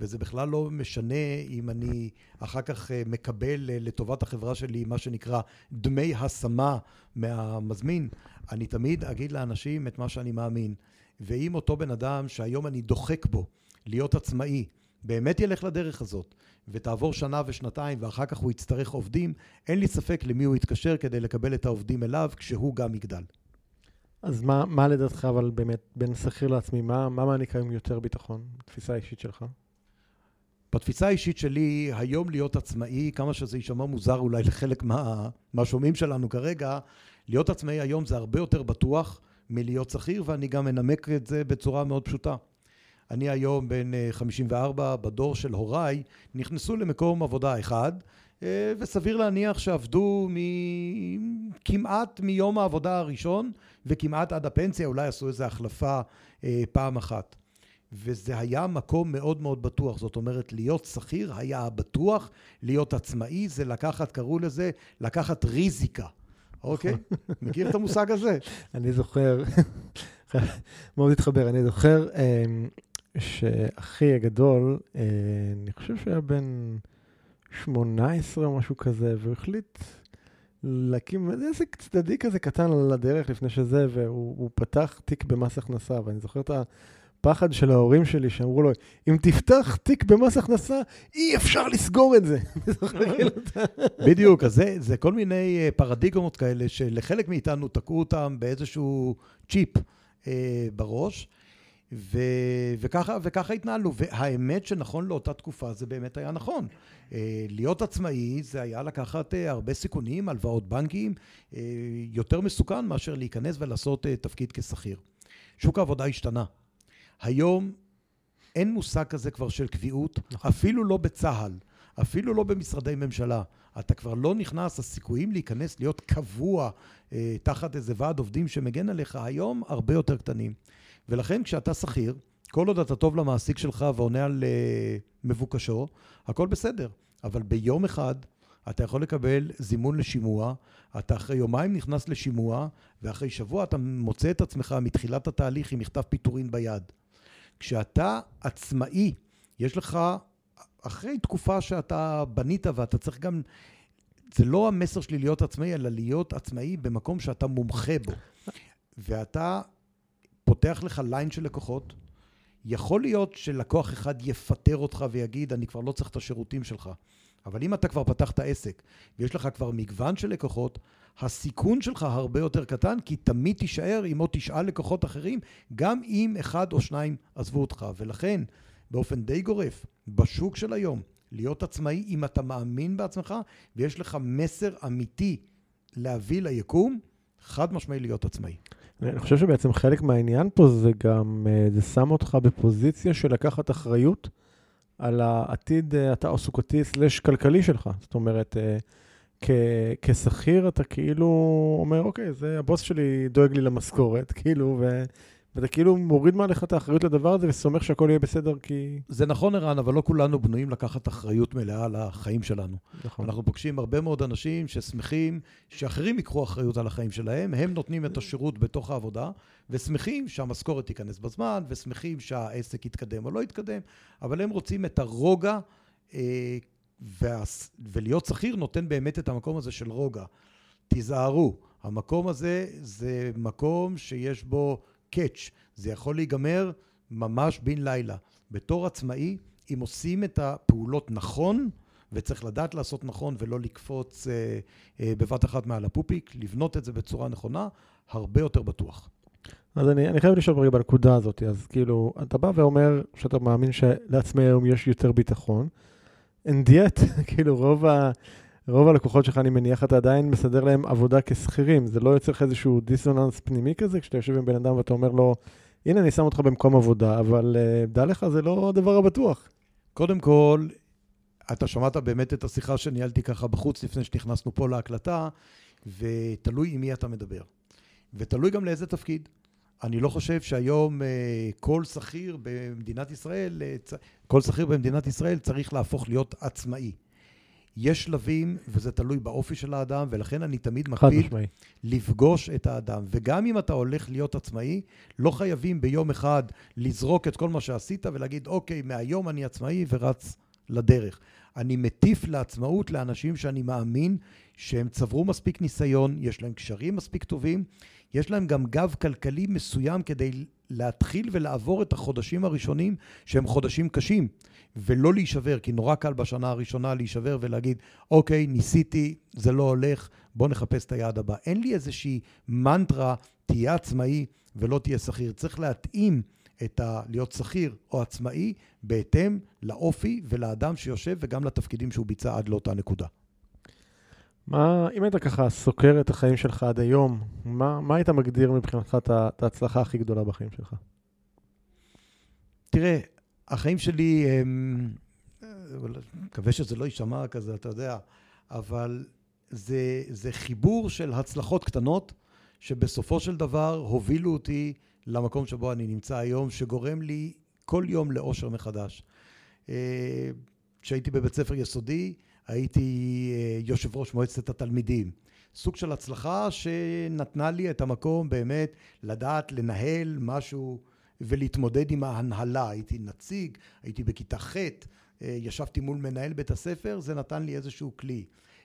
וזה בכלל לא משנה אם אני אחר כך אה, מקבל אה, לטובת החברה שלי מה שנקרא דמי השמה מהמזמין. אני תמיד אגיד לאנשים את מה שאני מאמין. ואם אותו בן אדם שהיום אני דוחק בו להיות עצמאי, באמת ילך לדרך הזאת, ותעבור שנה ושנתיים ואחר כך הוא יצטרך עובדים, אין לי ספק למי הוא יתקשר כדי לקבל את העובדים אליו כשהוא גם יגדל. אז מה, מה לדעתך, אבל באמת, בין שכיר לעצמי, מה, מה מעניק היום יותר ביטחון, תפיסה אישית שלך? בתפיסה האישית שלי, היום להיות עצמאי, כמה שזה יישמע מוזר אולי לחלק מה, שלנו כרגע, להיות עצמאי היום זה הרבה יותר בטוח מלהיות שכיר, ואני גם אנמק את זה בצורה מאוד פשוטה. אני היום בן אה, 54, בדור של הוריי, נכנסו למקום עבודה אחד, אה, וסביר להניח שעבדו מ- כמעט מיום העבודה הראשון, וכמעט עד הפנסיה, אולי עשו איזו החלפה אה, פעם אחת. וזה היה מקום מאוד מאוד בטוח, זאת אומרת להיות שכיר היה הבטוח, להיות עצמאי זה לקחת, קראו לזה לקחת ריזיקה, אוקיי? [LAUGHS] מכיר את המושג הזה? אני זוכר, [LAUGHS] מאוד התחבר, אני זוכר אמ, שאחי הגדול, אה, אני חושב שהוא היה בן 18 או משהו כזה, והוא החליט להקים עסק צדדי כזה קטן על הדרך לפני שזה, והוא פתח תיק במס הכנסה, ואני זוכר את הפחד של ההורים שלי שאמרו לו, אם תפתח תיק במס הכנסה, אי אפשר לסגור את זה. [LAUGHS] כאילו בדיוק, אז זה, זה כל מיני אה, פרדיגמות כאלה שלחלק מאיתנו תקעו אותם באיזשהו צ'יפ אה, בראש. ו- וככה, וככה התנהלנו. והאמת שנכון לאותה תקופה זה באמת היה נכון. אה, להיות עצמאי זה היה לקחת אה, הרבה סיכונים, הלוואות בנקים, אה, יותר מסוכן מאשר להיכנס ולעשות תפקיד כשכיר. שוק העבודה השתנה. היום אין מושג כזה כבר של קביעות, נכון. אפילו לא בצה"ל, אפילו לא במשרדי ממשלה. אתה כבר לא נכנס, הסיכויים להיכנס, להיות קבוע אה, תחת איזה ועד עובדים שמגן עליך, היום הרבה יותר קטנים. ולכן כשאתה שכיר, כל עוד אתה טוב למעסיק שלך ועונה על uh, מבוקשו, הכל בסדר. אבל ביום אחד אתה יכול לקבל זימון לשימוע, אתה אחרי יומיים נכנס לשימוע, ואחרי שבוע אתה מוצא את עצמך מתחילת התהליך עם מכתב פיטורין ביד. כשאתה עצמאי, יש לך, אחרי תקופה שאתה בנית ואתה צריך גם, זה לא המסר שלי להיות עצמאי, אלא להיות עצמאי במקום שאתה מומחה בו. ואתה פותח לך line של לקוחות, יכול להיות שלקוח אחד יפטר אותך ויגיד, אני כבר לא צריך את השירותים שלך. אבל אם אתה כבר פתחת עסק ויש לך כבר מגוון של לקוחות, הסיכון שלך הרבה יותר קטן, כי תמיד תישאר עם עוד תשעה לקוחות אחרים, גם אם אחד או שניים עזבו אותך. ולכן, באופן די גורף, בשוק של היום, להיות עצמאי, אם אתה מאמין בעצמך ויש לך מסר אמיתי להביא ליקום, חד משמעי להיות עצמאי. אני חושב שבעצם חלק מהעניין פה זה גם, אה, זה שם אותך בפוזיציה של לקחת אחריות על העתיד אה, התעסוקתי סלש כלכלי שלך. זאת אומרת, אה, כשכיר אתה כאילו אומר, אוקיי, זה הבוס שלי דואג לי למשכורת, [LAUGHS] כאילו, ו... ואתה כאילו מוריד מעליך את האחריות לדבר הזה וסומך שהכל יהיה בסדר כי... זה נכון, ערן, אבל לא כולנו בנויים לקחת אחריות מלאה על החיים שלנו. נכון. אנחנו פוגשים הרבה מאוד אנשים ששמחים שאחרים ייקחו אחריות על החיים שלהם, הם נותנים את השירות בתוך העבודה, ושמחים שהמשכורת תיכנס בזמן, ושמחים שהעסק יתקדם או לא יתקדם, אבל הם רוצים את הרוגע, אה, וה... ולהיות שכיר נותן באמת את המקום הזה של רוגע. תיזהרו, המקום הזה זה מקום שיש בו... קאץ', זה יכול להיגמר ממש בן לילה. בתור עצמאי, אם עושים את הפעולות נכון, וצריך לדעת לעשות נכון ולא לקפוץ אה, אה, בבת אחת מעל הפופיק, לבנות את זה בצורה נכונה, הרבה יותר בטוח. אז אני, אני חייב לשאול רגע בנקודה הזאת, אז כאילו, אתה בא ואומר שאתה מאמין שלעצמי היום יש יותר ביטחון, and yet, [LAUGHS] כאילו רוב ה... רוב הלקוחות שלך, אני מניח, אתה עדיין מסדר להם עבודה כשכירים. זה לא יוצר לך איזשהו דיסוננס פנימי כזה, כשאתה יושב עם בן אדם ואתה אומר לו, הנה, אני שם אותך במקום עבודה, אבל uh, דע לך, זה לא הדבר הבטוח. קודם כל, אתה שמעת באמת את השיחה שניהלתי ככה בחוץ לפני שנכנסנו פה להקלטה, ותלוי עם מי אתה מדבר. ותלוי גם לאיזה תפקיד. אני לא חושב שהיום uh, כל שכיר במדינת ישראל, uh, כל שכיר במדינת ישראל צריך להפוך להיות עצמאי. יש שלבים, וזה תלוי באופי של האדם, ולכן אני תמיד מקפיד לפגוש את האדם. וגם אם אתה הולך להיות עצמאי, לא חייבים ביום אחד לזרוק את כל מה שעשית ולהגיד, אוקיי, מהיום אני עצמאי ורץ לדרך. אני מטיף לעצמאות לאנשים שאני מאמין שהם צברו מספיק ניסיון, יש להם קשרים מספיק טובים, יש להם גם גב כלכלי מסוים כדי להתחיל ולעבור את החודשים הראשונים שהם חודשים קשים. ולא להישבר, כי נורא קל בשנה הראשונה להישבר ולהגיד, אוקיי, ניסיתי, זה לא הולך, בוא נחפש את היעד הבא. אין לי איזושהי מנטרה, תהיה עצמאי ולא תהיה שכיר. צריך להתאים את ה... להיות שכיר או עצמאי בהתאם לאופי ולאדם שיושב וגם לתפקידים שהוא ביצע עד לאותה נקודה. מה, אם היית ככה סוקר את החיים שלך עד היום, מה, מה היית מגדיר מבחינתך את ההצלחה הכי גדולה בחיים שלך? תראה, החיים שלי הם... מקווה שזה לא יישמע כזה, אתה יודע, אבל זה, זה חיבור של הצלחות קטנות, שבסופו של דבר הובילו אותי למקום שבו אני נמצא היום, שגורם לי כל יום לאושר מחדש. אה, כשהייתי בבית ספר יסודי, הייתי אה, יושב ראש מועצת התלמידים. סוג של הצלחה שנתנה לי את המקום באמת לדעת לנהל משהו ולהתמודד עם ההנהלה. הייתי נציג, הייתי בכיתה ח', אה, ישבתי מול מנהל בית הספר, זה נתן לי איזשהו כלי.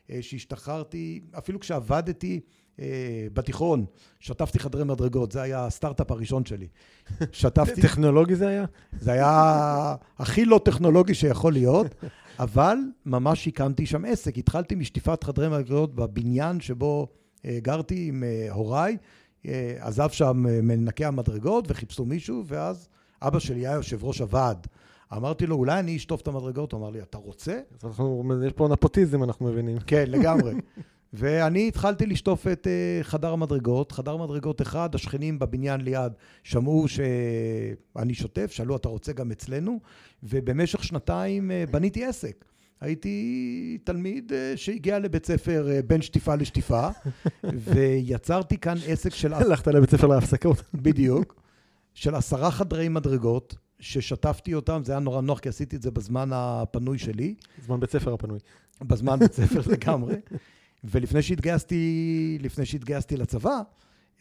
אה, שהשתחררתי, אפילו כשעבדתי אה, בתיכון, שטפתי חדרי מדרגות, זה היה הסטארט-אפ הראשון שלי. [LAUGHS] שטפתי... טכנולוגי זה היה? זה היה הכי לא טכנולוגי שיכול להיות, אבל ממש הקמתי שם עסק. התחלתי משטיפת חדרי מדרגות בבניין שבו גרתי עם הוריי. עזב שם מנקי המדרגות וחיפשו מישהו, ואז אבא שלי היה יושב ראש הוועד. אמרתי לו, אולי אני אשטוף את המדרגות? הוא אמר לי, אתה רוצה? אז אנחנו, יש פה נפוטיזם, אנחנו מבינים. כן, [LAUGHS] לגמרי. ואני התחלתי לשטוף את uh, חדר המדרגות. חדר מדרגות אחד, השכנים בבניין ליד שמעו שאני שוטף, שאלו, אתה רוצה גם אצלנו? ובמשך שנתיים בניתי עסק. הייתי תלמיד uh, שהגיע לבית ספר uh, בין שטיפה לשטיפה, [LAUGHS] ויצרתי כאן עסק של... [LAUGHS] הלכת לבית ספר להפסקות. [LAUGHS] בדיוק. של עשרה חדרי מדרגות. ששטפתי אותם, זה היה נורא נוח, כי עשיתי את זה בזמן הפנוי שלי. בזמן בית ספר הפנוי. בזמן בית ספר לגמרי. ולפני שהתגייסתי, לפני שהתגייסתי לצבא,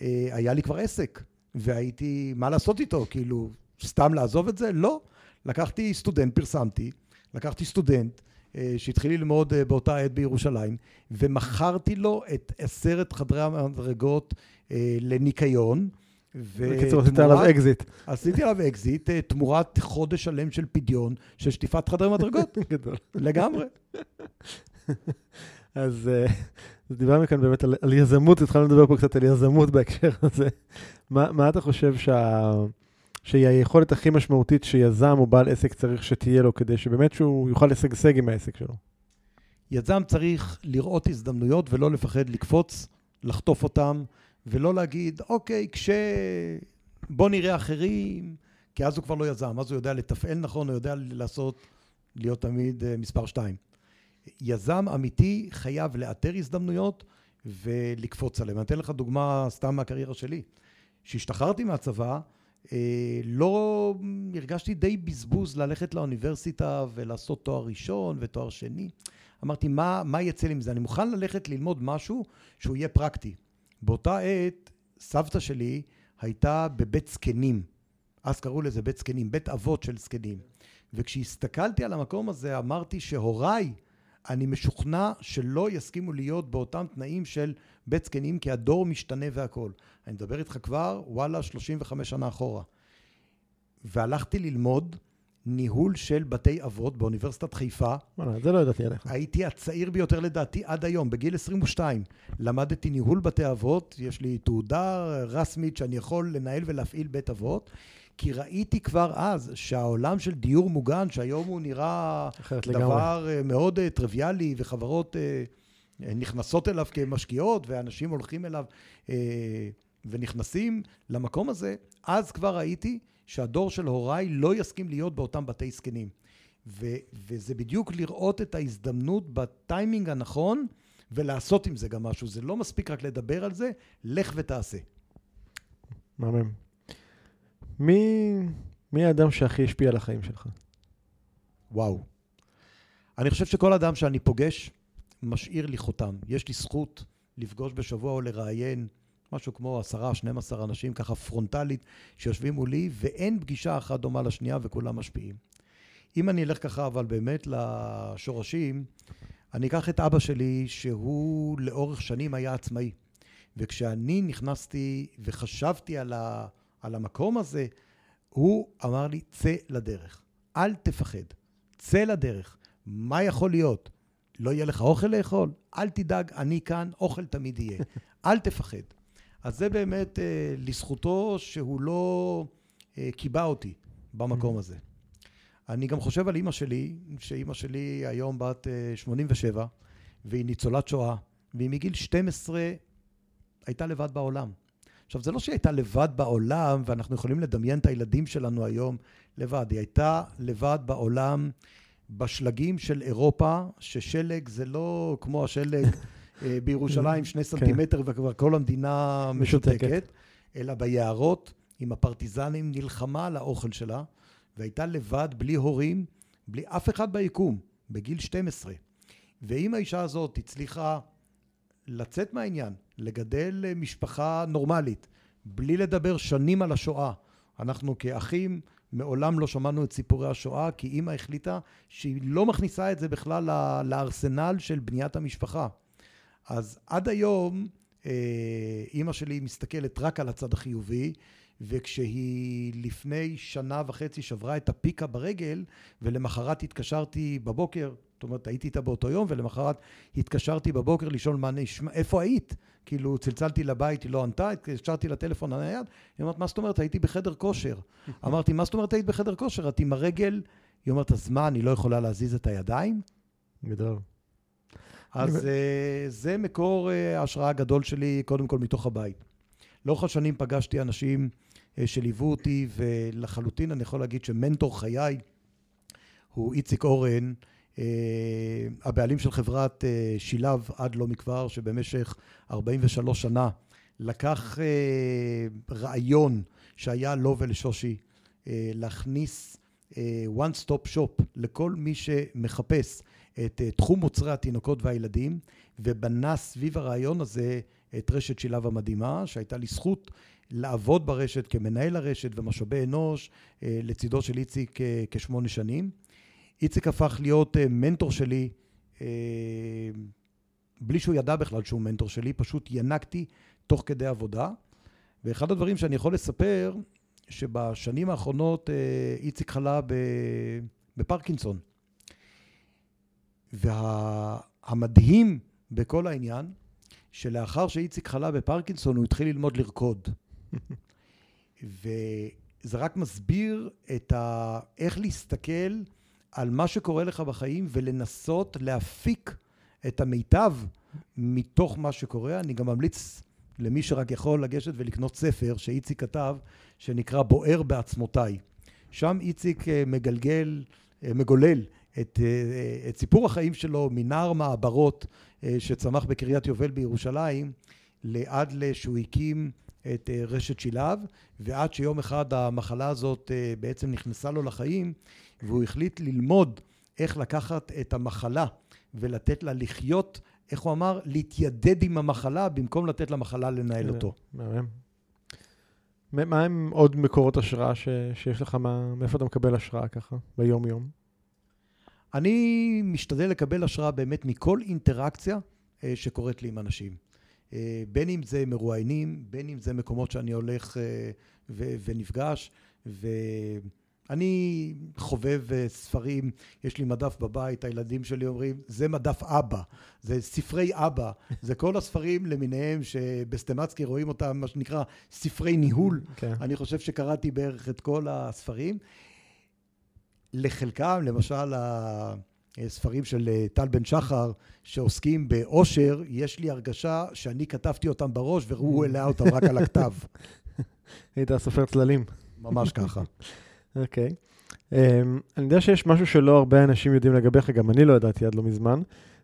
אה, היה לי כבר עסק, והייתי, מה לעשות איתו? כאילו, סתם לעזוב את זה? לא. לקחתי סטודנט, פרסמתי, לקחתי סטודנט אה, שהתחיל ללמוד אה, באותה עת בירושלים, ומכרתי לו את עשרת חדרי המדרגות לניקיון. בקיצור, עשית עליו אקזיט. עשיתי עליו אקזיט, אה, תמורת חודש שלם של פדיון, של שטיפת חדרי מדרגות. [LAUGHS] גדול. לגמרי. [LAUGHS] אז דיברנו כאן באמת על, על יזמות, התחלנו לדבר פה קצת על יזמות בהקשר הזה. מה, מה אתה חושב שה, שהיא היכולת הכי משמעותית שיזם או בעל עסק צריך שתהיה לו, כדי שבאמת שהוא יוכל לשגשג עם העסק שלו? יזם צריך לראות הזדמנויות ולא לפחד לקפוץ, לחטוף אותם. ולא להגיד, אוקיי, כש... בוא נראה אחרים, כי אז הוא כבר לא יזם, אז הוא יודע לתפעל נכון, הוא יודע לעשות, להיות תמיד uh, מספר שתיים. יזם אמיתי חייב לאתר הזדמנויות ולקפוץ עליהם. אני אתן לך דוגמה סתם מהקריירה שלי. כשהשתחררתי מהצבא, אה, לא הרגשתי די בזבוז ללכת לאוניברסיטה ולעשות תואר ראשון ותואר שני. אמרתי, מה, מה יצא לי מזה? אני מוכן ללכת ללמוד משהו שהוא יהיה פרקטי. באותה עת, סבתא שלי הייתה בבית זקנים. אז קראו לזה בית זקנים, בית אבות של זקנים. וכשהסתכלתי על המקום הזה, אמרתי שהוריי, אני משוכנע שלא יסכימו להיות באותם תנאים של בית זקנים, כי הדור משתנה והכול. אני מדבר איתך כבר, וואלה, 35 שנה אחורה. והלכתי ללמוד ניהול של בתי אבות באוניברסיטת חיפה. וואלה, זה לא ידעתי עליך. הייתי הצעיר ביותר לדעתי עד היום, בגיל 22. למדתי ניהול בתי אבות, יש לי תעודה רשמית שאני יכול לנהל ולהפעיל בית אבות, כי ראיתי כבר אז שהעולם של דיור מוגן, שהיום הוא נראה דבר לגמרי. מאוד אה, טריוויאלי, וחברות אה, נכנסות אליו כמשקיעות, ואנשים הולכים אליו אה, ונכנסים למקום הזה, אז כבר ראיתי שהדור של הוריי לא יסכים להיות באותם בתי זקנים. ו- וזה בדיוק לראות את ההזדמנות בטיימינג הנכון ולעשות עם זה גם משהו. זה לא מספיק רק לדבר על זה, לך ותעשה. מהמם. מי, מי האדם שהכי השפיע על החיים שלך? וואו. אני חושב שכל אדם שאני פוגש משאיר לי חותם. יש לי זכות לפגוש בשבוע או לראיין משהו כמו עשרה, 12 אנשים ככה פרונטלית שיושבים מולי, ואין פגישה אחת דומה לשנייה וכולם משפיעים. אם אני אלך ככה, אבל באמת לשורשים, אני אקח את אבא שלי, שהוא לאורך שנים היה עצמאי. וכשאני נכנסתי וחשבתי על, ה, על המקום הזה, הוא אמר לי, צא לדרך. אל תפחד. צא לדרך. מה יכול להיות? לא יהיה לך אוכל לאכול? אל תדאג, אני כאן, אוכל תמיד יהיה. [LAUGHS] אל תפחד. אז זה באמת אה, לזכותו שהוא לא אה, קיבע אותי במקום mm-hmm. הזה. אני גם חושב על אימא שלי, שאימא שלי היום בת אה, 87, והיא ניצולת שואה, והיא מגיל 12 הייתה לבד בעולם. עכשיו, זה לא שהיא הייתה לבד בעולם, ואנחנו יכולים לדמיין את הילדים שלנו היום לבד. היא הייתה לבד בעולם בשלגים של אירופה, ששלג זה לא כמו השלג [LAUGHS] אה, בירושלים שני כן. סנטימטר וכבר כל המדינה משותקת, אלא ביערות עם הפרטיזנים נלחמה על האוכל שלה, והייתה לבד, בלי הורים, בלי אף אחד ביקום, בגיל 12. ואם האישה הזאת הצליחה לצאת מהעניין, לגדל משפחה נורמלית, בלי לדבר שנים על השואה, אנחנו כאחים מעולם לא שמענו את סיפורי השואה, כי אימא החליטה שהיא לא מכניסה את זה בכלל לארסנל של בניית המשפחה. אז עד היום אה, אימא שלי מסתכלת רק על הצד החיובי, וכשהיא לפני שנה וחצי שברה את הפיקה ברגל, ולמחרת התקשרתי בבוקר, זאת אומרת הייתי איתה באותו יום, ולמחרת התקשרתי בבוקר לשאול מה נשמע, איפה היית? כאילו צלצלתי לבית, היא לא ענתה, התקשרתי לטלפון הנייד, היא אומרת, מה זאת אומרת? הייתי בחדר כושר. [LAUGHS] אמרתי, מה זאת אומרת היית בחדר כושר? את עם הרגל? היא אומרת, אז מה, אני לא יכולה להזיז את הידיים? גדול. אז אה, זה מקור אה, ההשראה הגדול שלי, קודם כל מתוך הבית. לאורך השנים פגשתי אנשים אה, שליוו אותי, ולחלוטין אני יכול להגיד שמנטור חיי הוא איציק אורן, הבעלים של חברת שילב עד לא מכבר, שבמשך 43 שנה לקח רעיון שהיה לו ולשושי, להכניס one stop shop לכל מי שמחפש את אה, תחום מוצרי התינוקות והילדים, ובנה סביב הרעיון הזה את רשת שילב המדהימה, שהייתה לי זכות לעבוד ברשת כמנהל הרשת ומשאבי אנוש אה, לצידו של איציק אה, כשמונה שנים. איציק הפך להיות מנטור שלי, בלי שהוא ידע בכלל שהוא מנטור שלי, פשוט ינקתי תוך כדי עבודה. ואחד הדברים שאני יכול לספר, שבשנים האחרונות איציק חלה בפרקינסון. והמדהים בכל העניין, שלאחר שאיציק חלה בפרקינסון, הוא התחיל ללמוד לרקוד. [LAUGHS] וזה רק מסביר את ה... איך להסתכל על מה שקורה לך בחיים ולנסות להפיק את המיטב מתוך מה שקורה. אני גם ממליץ למי שרק יכול לגשת ולקנות ספר שאיציק כתב, שנקרא בוער בעצמותיי. שם איציק אה, מגלגל, אה, מגולל את, אה, את סיפור החיים שלו מנער מעברות שצמח בקריית יובל בירושלים, לעד שהוא הקים את רשת שילב, ועד שיום אחד המחלה הזאת בעצם נכנסה לו לחיים, והוא החליט ללמוד איך לקחת את המחלה ולתת לה לחיות, איך הוא אמר? להתיידד עם המחלה במקום לתת למחלה לנהל אותו. מהמם. מה הם עוד מקורות השראה ש, שיש לך, מה, מאיפה אתה מקבל השראה ככה, ביום-יום? אני משתדל לקבל השראה באמת מכל אינטראקציה אה, שקורית לי עם אנשים. אה, בין אם זה מרואיינים, בין אם זה מקומות שאני הולך אה, ו- ונפגש, ואני חובב ספרים, יש לי מדף בבית, הילדים שלי אומרים, זה מדף אבא, זה ספרי אבא, [LAUGHS] זה כל הספרים למיניהם שבסטמצקי רואים אותם, מה שנקרא ספרי ניהול. Okay. כן. אני חושב שקראתי בערך את כל הספרים. לחלקם, למשל הספרים של אה, טל בן שחר, שעוסקים באושר, יש לי הרגשה שאני כתבתי אותם בראש והוא העלה אותם רק על הכתב. [LAUGHS] היית סופר צללים. ממש ככה. [LAUGHS] אוקיי. okay. um, אני יודע שיש משהו שלא הרבה אנשים יודעים לגביך, גם אני לא ידעתי עד לא מזמן.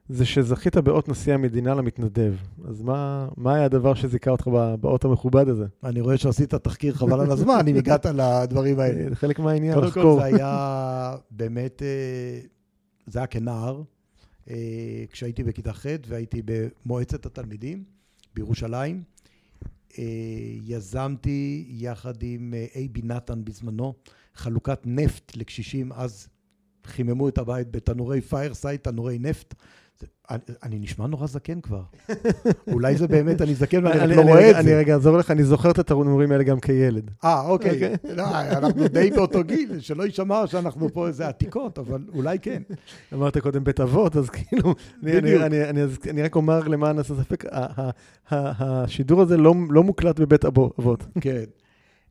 זה שזכית באות נשיא המדינה למתנדב. אז מה, מה היה הדבר שזיכה אותך באות המכובד הזה? אני רואה שעשית תחקיר חבל על הזמן, אם הגעת לדברים האלה. זה חלק מהעניין. קודם כל זה היה באמת, אה, זה היה כנער, אה, כשהייתי בכיתה ח' והייתי במועצת התלמידים בירושלים. אה, יזמתי יחד עם אייבי נתן בזמנו חלוקת נפט לקשישים, אז חיממו את הבית בתנורי פיירסייד, תנורי נפט. אני, אני נשמע נורא זקן כבר. [LAUGHS] אולי זה באמת, אני זקן ואני אני, לא רואה את זה. אני רגע אעזור לך, אני זוכר את התנורים האלה גם כילד. אה, אוקיי. אוקיי. לא, אנחנו די באותו גיל, שלא יישמע שאנחנו פה איזה עתיקות, אבל אולי כן. אמרת קודם בית אבות, אז כאילו, אני, אני, אני רק אומר למען הספק, השידור הזה לא, לא מוקלט בבית אבות. כן.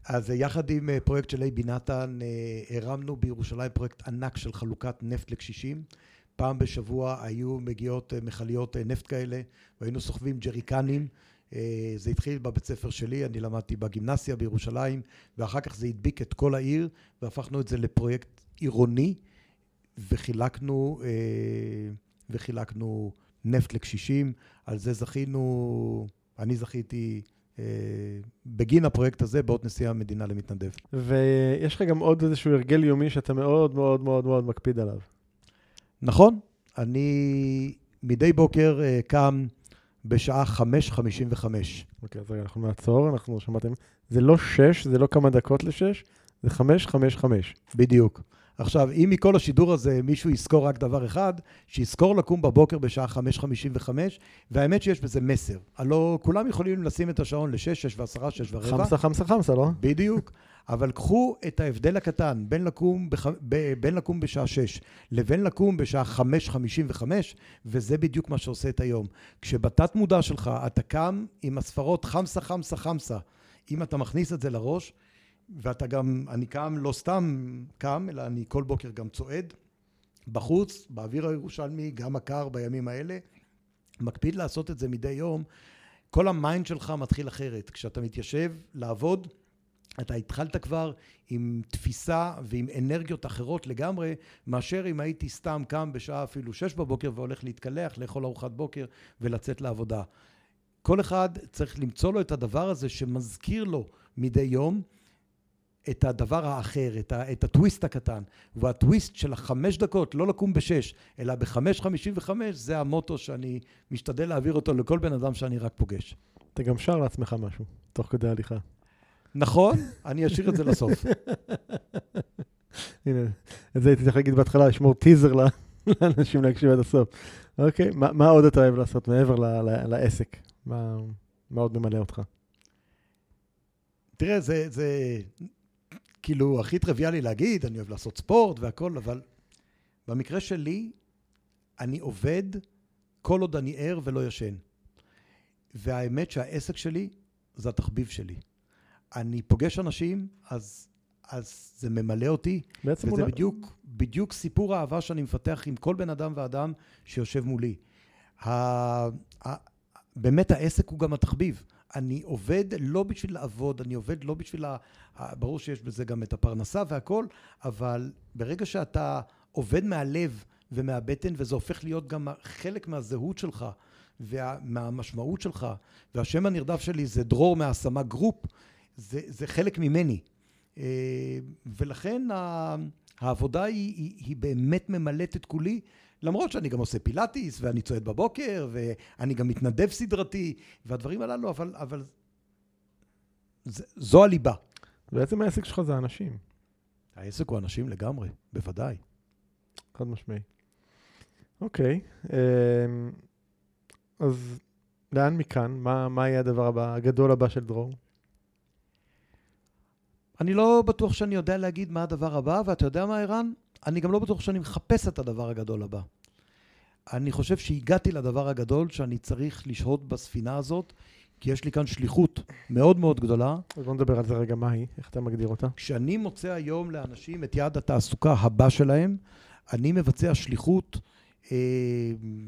אז יחד עם אה, פרויקט של אייבי נתן, אה, הרמנו בירושלים פרויקט ענק של חלוקת נפט לקשישים. פעם בשבוע היו מגיעות אה, מכליות נפט כאלה, והיינו סוחבים ג'ריקנים. זה התחיל בבית ספר שלי, אני למדתי בגימנסיה בירושלים, ואחר כך זה הדביק את כל העיר, והפכנו את זה לפרויקט עירוני, וחילקנו, וחילקנו נפט לקשישים. על זה זכינו, אני זכיתי אה, בגין הפרויקט הזה באות נשיא המדינה למתנדב. ויש לך גם עוד איזשהו הרגל יומי שאתה מאוד מאוד מאוד מאוד מקפיד עליו. נכון. אני מדי בוקר אה, קם בשעה 5.55. אוקיי, אז רגע, אנחנו נעצור, אנחנו שמעתם. זה לא שש, זה לא כמה דקות לשש, זה חמש, חמש, חמש. בדיוק. עכשיו, אם מכל השידור הזה מישהו יזכור רק דבר אחד, שיזכור לקום בבוקר בשעה 5.55, והאמת שיש בזה מסר. הלוא כולם יכולים לשים את השעון ל-6, 6 ו-10, 6 ורבע. חמסה, חמסה, חמסה, לא? בדיוק. אבל קחו את ההבדל הקטן בין לקום, בח... ב... בין לקום בשעה 6 לבין לקום בשעה 5.55, וזה בדיוק מה שעושה את היום. כשהתת מודע שלך אתה קם עם הספרות חמסה, חמסה, חמסה, אם אתה מכניס את זה לראש, ואתה גם, אני קם, לא סתם קם, אלא אני כל בוקר גם צועד בחוץ, באוויר הירושלמי, גם הקר בימים האלה, מקפיד לעשות את זה מדי יום, כל ה mind שלך מתחיל אחרת. כשאתה מתיישב לעבוד, אתה התחלת כבר עם תפיסה ועם אנרגיות אחרות לגמרי, מאשר אם הייתי סתם קם בשעה אפילו שש בבוקר והולך להתקלח, לאכול ארוחת בוקר ולצאת לעבודה. כל אחד צריך למצוא לו את הדבר הזה שמזכיר לו מדי יום את הדבר האחר, את, ה, את הטוויסט הקטן. והטוויסט של החמש דקות, לא לקום בשש, אלא בחמש חמישים וחמש, זה המוטו שאני משתדל להעביר אותו לכל בן אדם שאני רק פוגש. אתה גם שר לעצמך משהו, תוך כדי הליכה. נכון, אני אשאיר את זה לסוף. [LAUGHS] הנה, את זה הייתי צריך להגיד בהתחלה, לשמור טיזר [LAUGHS] לאנשים להקשיב עד הסוף. אוקיי, מה, מה עוד אתה אוהב לעשות מעבר ל, ל, לעסק? מה, מה עוד ממלא אותך? תראה, זה, זה כאילו הכי טריוויאלי להגיד, אני אוהב לעשות ספורט והכל, אבל במקרה שלי, אני עובד כל עוד אני ער ולא ישן. והאמת שהעסק שלי זה התחביב שלי. אני פוגש אנשים, אז, אז זה ממלא אותי, וזה אולי... בדיוק, בדיוק סיפור האהבה שאני מפתח עם כל בן אדם ואדם שיושב מולי. ה, ה, באמת העסק הוא גם התחביב. אני עובד לא בשביל לעבוד, אני עובד לא בשביל ה... ברור שיש בזה גם את הפרנסה והכל, אבל ברגע שאתה עובד מהלב ומהבטן, וזה הופך להיות גם חלק מהזהות שלך ומהמשמעות שלך, והשם הנרדף שלי זה דרור מהשמה גרופ, זה, זה חלק ממני. אה, ולכן העבודה היא, היא, היא באמת ממלאת את כולי, למרות שאני גם עושה פילאטיס, ואני צועד בבוקר, ואני גם מתנדב סדרתי, והדברים הללו, אבל, אבל זה, זו הליבה. בעצם העסק שלך זה אנשים. העסק הוא אנשים לגמרי, בוודאי. חד משמעי. אוקיי, אמ, אז לאן מכאן? מה, מה יהיה הדבר הבא, הגדול הבא של דרור? אני לא בטוח שאני יודע להגיד מה הדבר הבא, ואתה יודע מה, ערן? אני גם לא בטוח שאני מחפש את הדבר הגדול הבא. אני חושב שהגעתי לדבר הגדול שאני צריך לשהות בספינה הזאת, כי יש לי כאן שליחות מאוד מאוד גדולה. אז בוא נדבר על זה רגע, מה היא? איך אתה מגדיר אותה? כשאני מוצא היום לאנשים את יעד התעסוקה הבא שלהם, אני מבצע שליחות אה,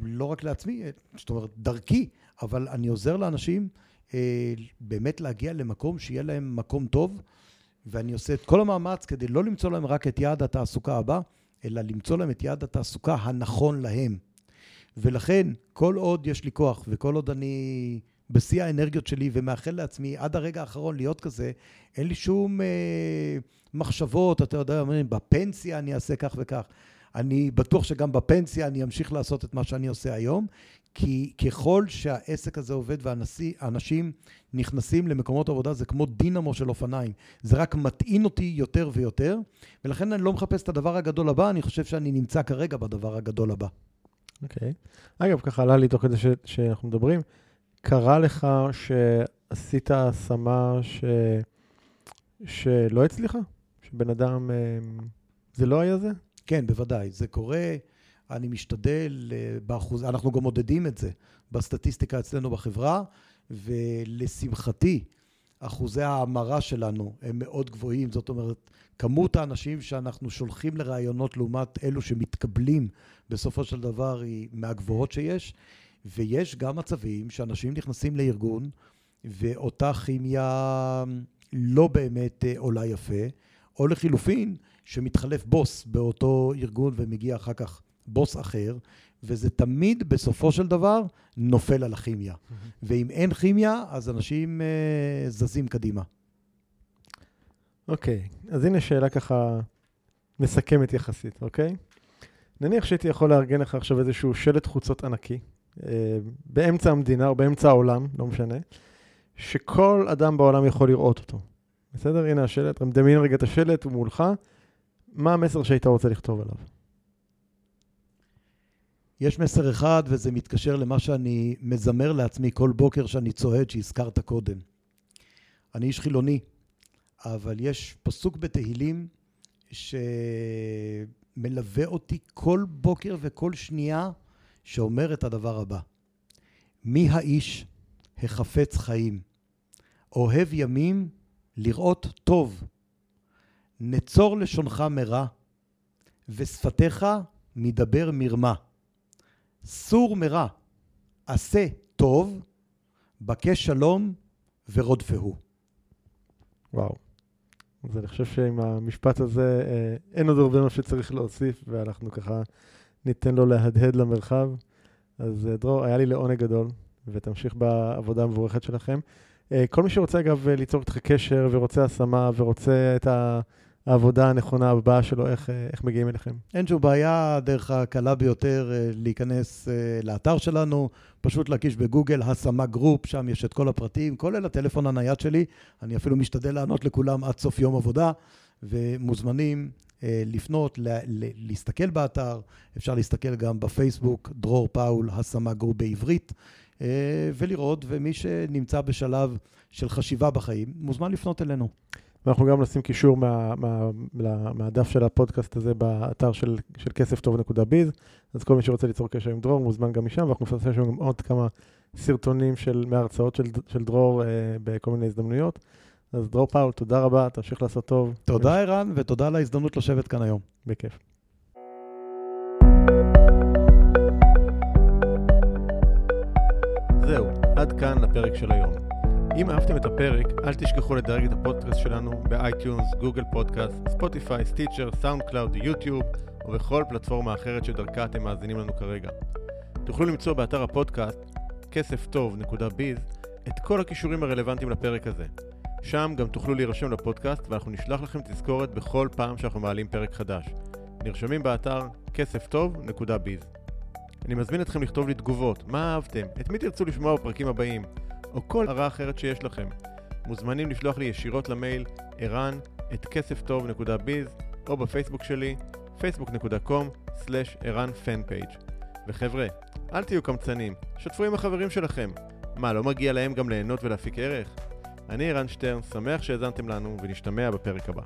לא רק לעצמי, זאת אומרת, דרכי, אבל אני עוזר לאנשים אה, באמת להגיע למקום שיהיה להם מקום טוב. ואני עושה את כל המאמץ כדי לא למצוא להם רק את יעד התעסוקה הבא, אלא למצוא להם את יעד התעסוקה הנכון להם. ולכן, כל עוד יש לי כוח, וכל עוד אני בשיא האנרגיות שלי ומאחל לעצמי עד הרגע האחרון להיות כזה, אין לי שום אה, מחשבות, אתה יודע, אומרים, בפנסיה אני אעשה כך וכך. אני בטוח שגם בפנסיה אני אמשיך לעשות את מה שאני עושה היום, כי ככל שהעסק הזה עובד ואנשים נכנסים למקומות עבודה, זה כמו דינמו של אופניים. זה רק מטעין אותי יותר ויותר, ולכן אני לא מחפש את הדבר הגדול הבא, אני חושב שאני נמצא כרגע בדבר הגדול הבא. אוקיי. Okay. אגב, ככה עלה לי תוך כדי ש... שאנחנו מדברים, קרה לך שעשית השמה ש... שלא הצליחה? שבן אדם, אה, זה לא היה זה? כן, בוודאי. זה קורה. אני משתדל, אה, באחוז, אנחנו גם מודדים את זה בסטטיסטיקה אצלנו בחברה, ולשמחתי, אחוזי ההמרה שלנו הם מאוד גבוהים, זאת אומרת, כמות האנשים שאנחנו שולחים לראיונות לעומת אלו שמתקבלים בסופו של דבר היא מהגבוהות שיש, ויש גם מצבים שאנשים נכנסים לארגון ואותה כימיה לא באמת אה, עולה יפה, או לחילופין, שמתחלף בוס באותו ארגון ומגיע אחר כך בוס אחר, וזה תמיד בסופו של דבר נופל על הכימיה. Mm-hmm. ואם אין כימיה, אז אנשים uh, זזים קדימה. אוקיי, okay. אז הנה שאלה ככה מסכמת יחסית, אוקיי? Okay? נניח שהייתי יכול לארגן לך עכשיו איזשהו שלט חוצות ענקי, אה, באמצע המדינה או באמצע העולם, לא משנה, שכל אדם בעולם יכול לראות אותו. בסדר? הנה השלט, מדמיין רגע את השלט, הוא מולך. מה המסר שהיית רוצה לכתוב עליו? יש מסר אחד, וזה מתקשר למה שאני מזמר לעצמי כל בוקר שאני צועד, שהזכרת קודם. אני איש חילוני, אבל יש פסוק בתהילים שמלווה אותי כל בוקר וכל שנייה, שאומר את הדבר הבא: מי האיש החפץ חיים, אוהב ימים לראות טוב, נצור לשונך מרע, ושפתיך מדבר מרמה. סור מרע, עשה טוב, בקש שלום ורודפהו. וואו. אז אני חושב שעם המשפט הזה אה, אין עוד הרבה מה שצריך להוסיף, ואנחנו ככה ניתן לו להדהד למרחב. אז אה, דרור, היה לי לעונג גדול, ותמשיך בעבודה המבורכת שלכם. אה, כל מי שרוצה, אגב, ליצור איתך קשר, ורוצה השמה, ורוצה את ה... העבודה הנכונה הבאה שלו, איך, אה, איך מגיעים אליכם? אין שום בעיה, הדרך הקלה ביותר אה, להיכנס אה, לאתר שלנו, פשוט להקיש בגוגל השמה גרופ, שם יש את כל הפרטים, כולל הטלפון הנייד שלי, אני אפילו משתדל לענות לכולם עד סוף יום עבודה, ומוזמנים לפנות, להסתכל באתר, אפשר להסתכל גם בפייסבוק, דרור פאול, השמה גרופ בעברית, ולראות, ומי שנמצא בשלב של חשיבה בחיים, מוזמן לפנות אלינו. ואנחנו גם נשים קישור מה, מה, מה, מהדף של הפודקאסט הזה באתר של, של כסף טוב.ביז, אז כל מי שרוצה ליצור קשר עם דרור מוזמן גם משם, ואנחנו נפרסם שם גם עוד כמה סרטונים של, מההרצאות של, של דרור אה, בכל מיני הזדמנויות. אז דרור פאול, תודה רבה, תמשיך לעשות טוב. תודה ערן, ותודה על ההזדמנות לשבת כאן היום. בכיף. זהו, עד כאן לפרק של היום. אם אהבתם את הפרק, אל תשכחו לדרג את הפודקאסט שלנו ב iTunes, Google Podcast, Spotify, Stitcher, SoundCloud, YouTube ובכל פלטפורמה אחרת שדרכה אתם מאזינים לנו כרגע. תוכלו למצוא באתר הפודקאסט כסף טוב.biz את כל הקישורים הרלוונטיים לפרק הזה. שם גם תוכלו להירשם לפודקאסט ואנחנו נשלח לכם תזכורת בכל פעם שאנחנו מעלים פרק חדש. נרשמים באתר כסף טוב.biz. אני מזמין אתכם לכתוב לי תגובות, מה אהבתם, את מי תרצו לשמוע בפרקים הבאים. או כל הערה אחרת שיש לכם. מוזמנים לשלוח לי ישירות למייל ערן את כסף טוב.ביז או בפייסבוק שלי facebook.com/ערן פנפייג' וחבר'ה, אל תהיו קמצנים, שתפו עם החברים שלכם. מה, לא מגיע להם גם ליהנות ולהפיק ערך? אני ערן שטרן, שמח שהאזנתם לנו ונשתמע בפרק הבא.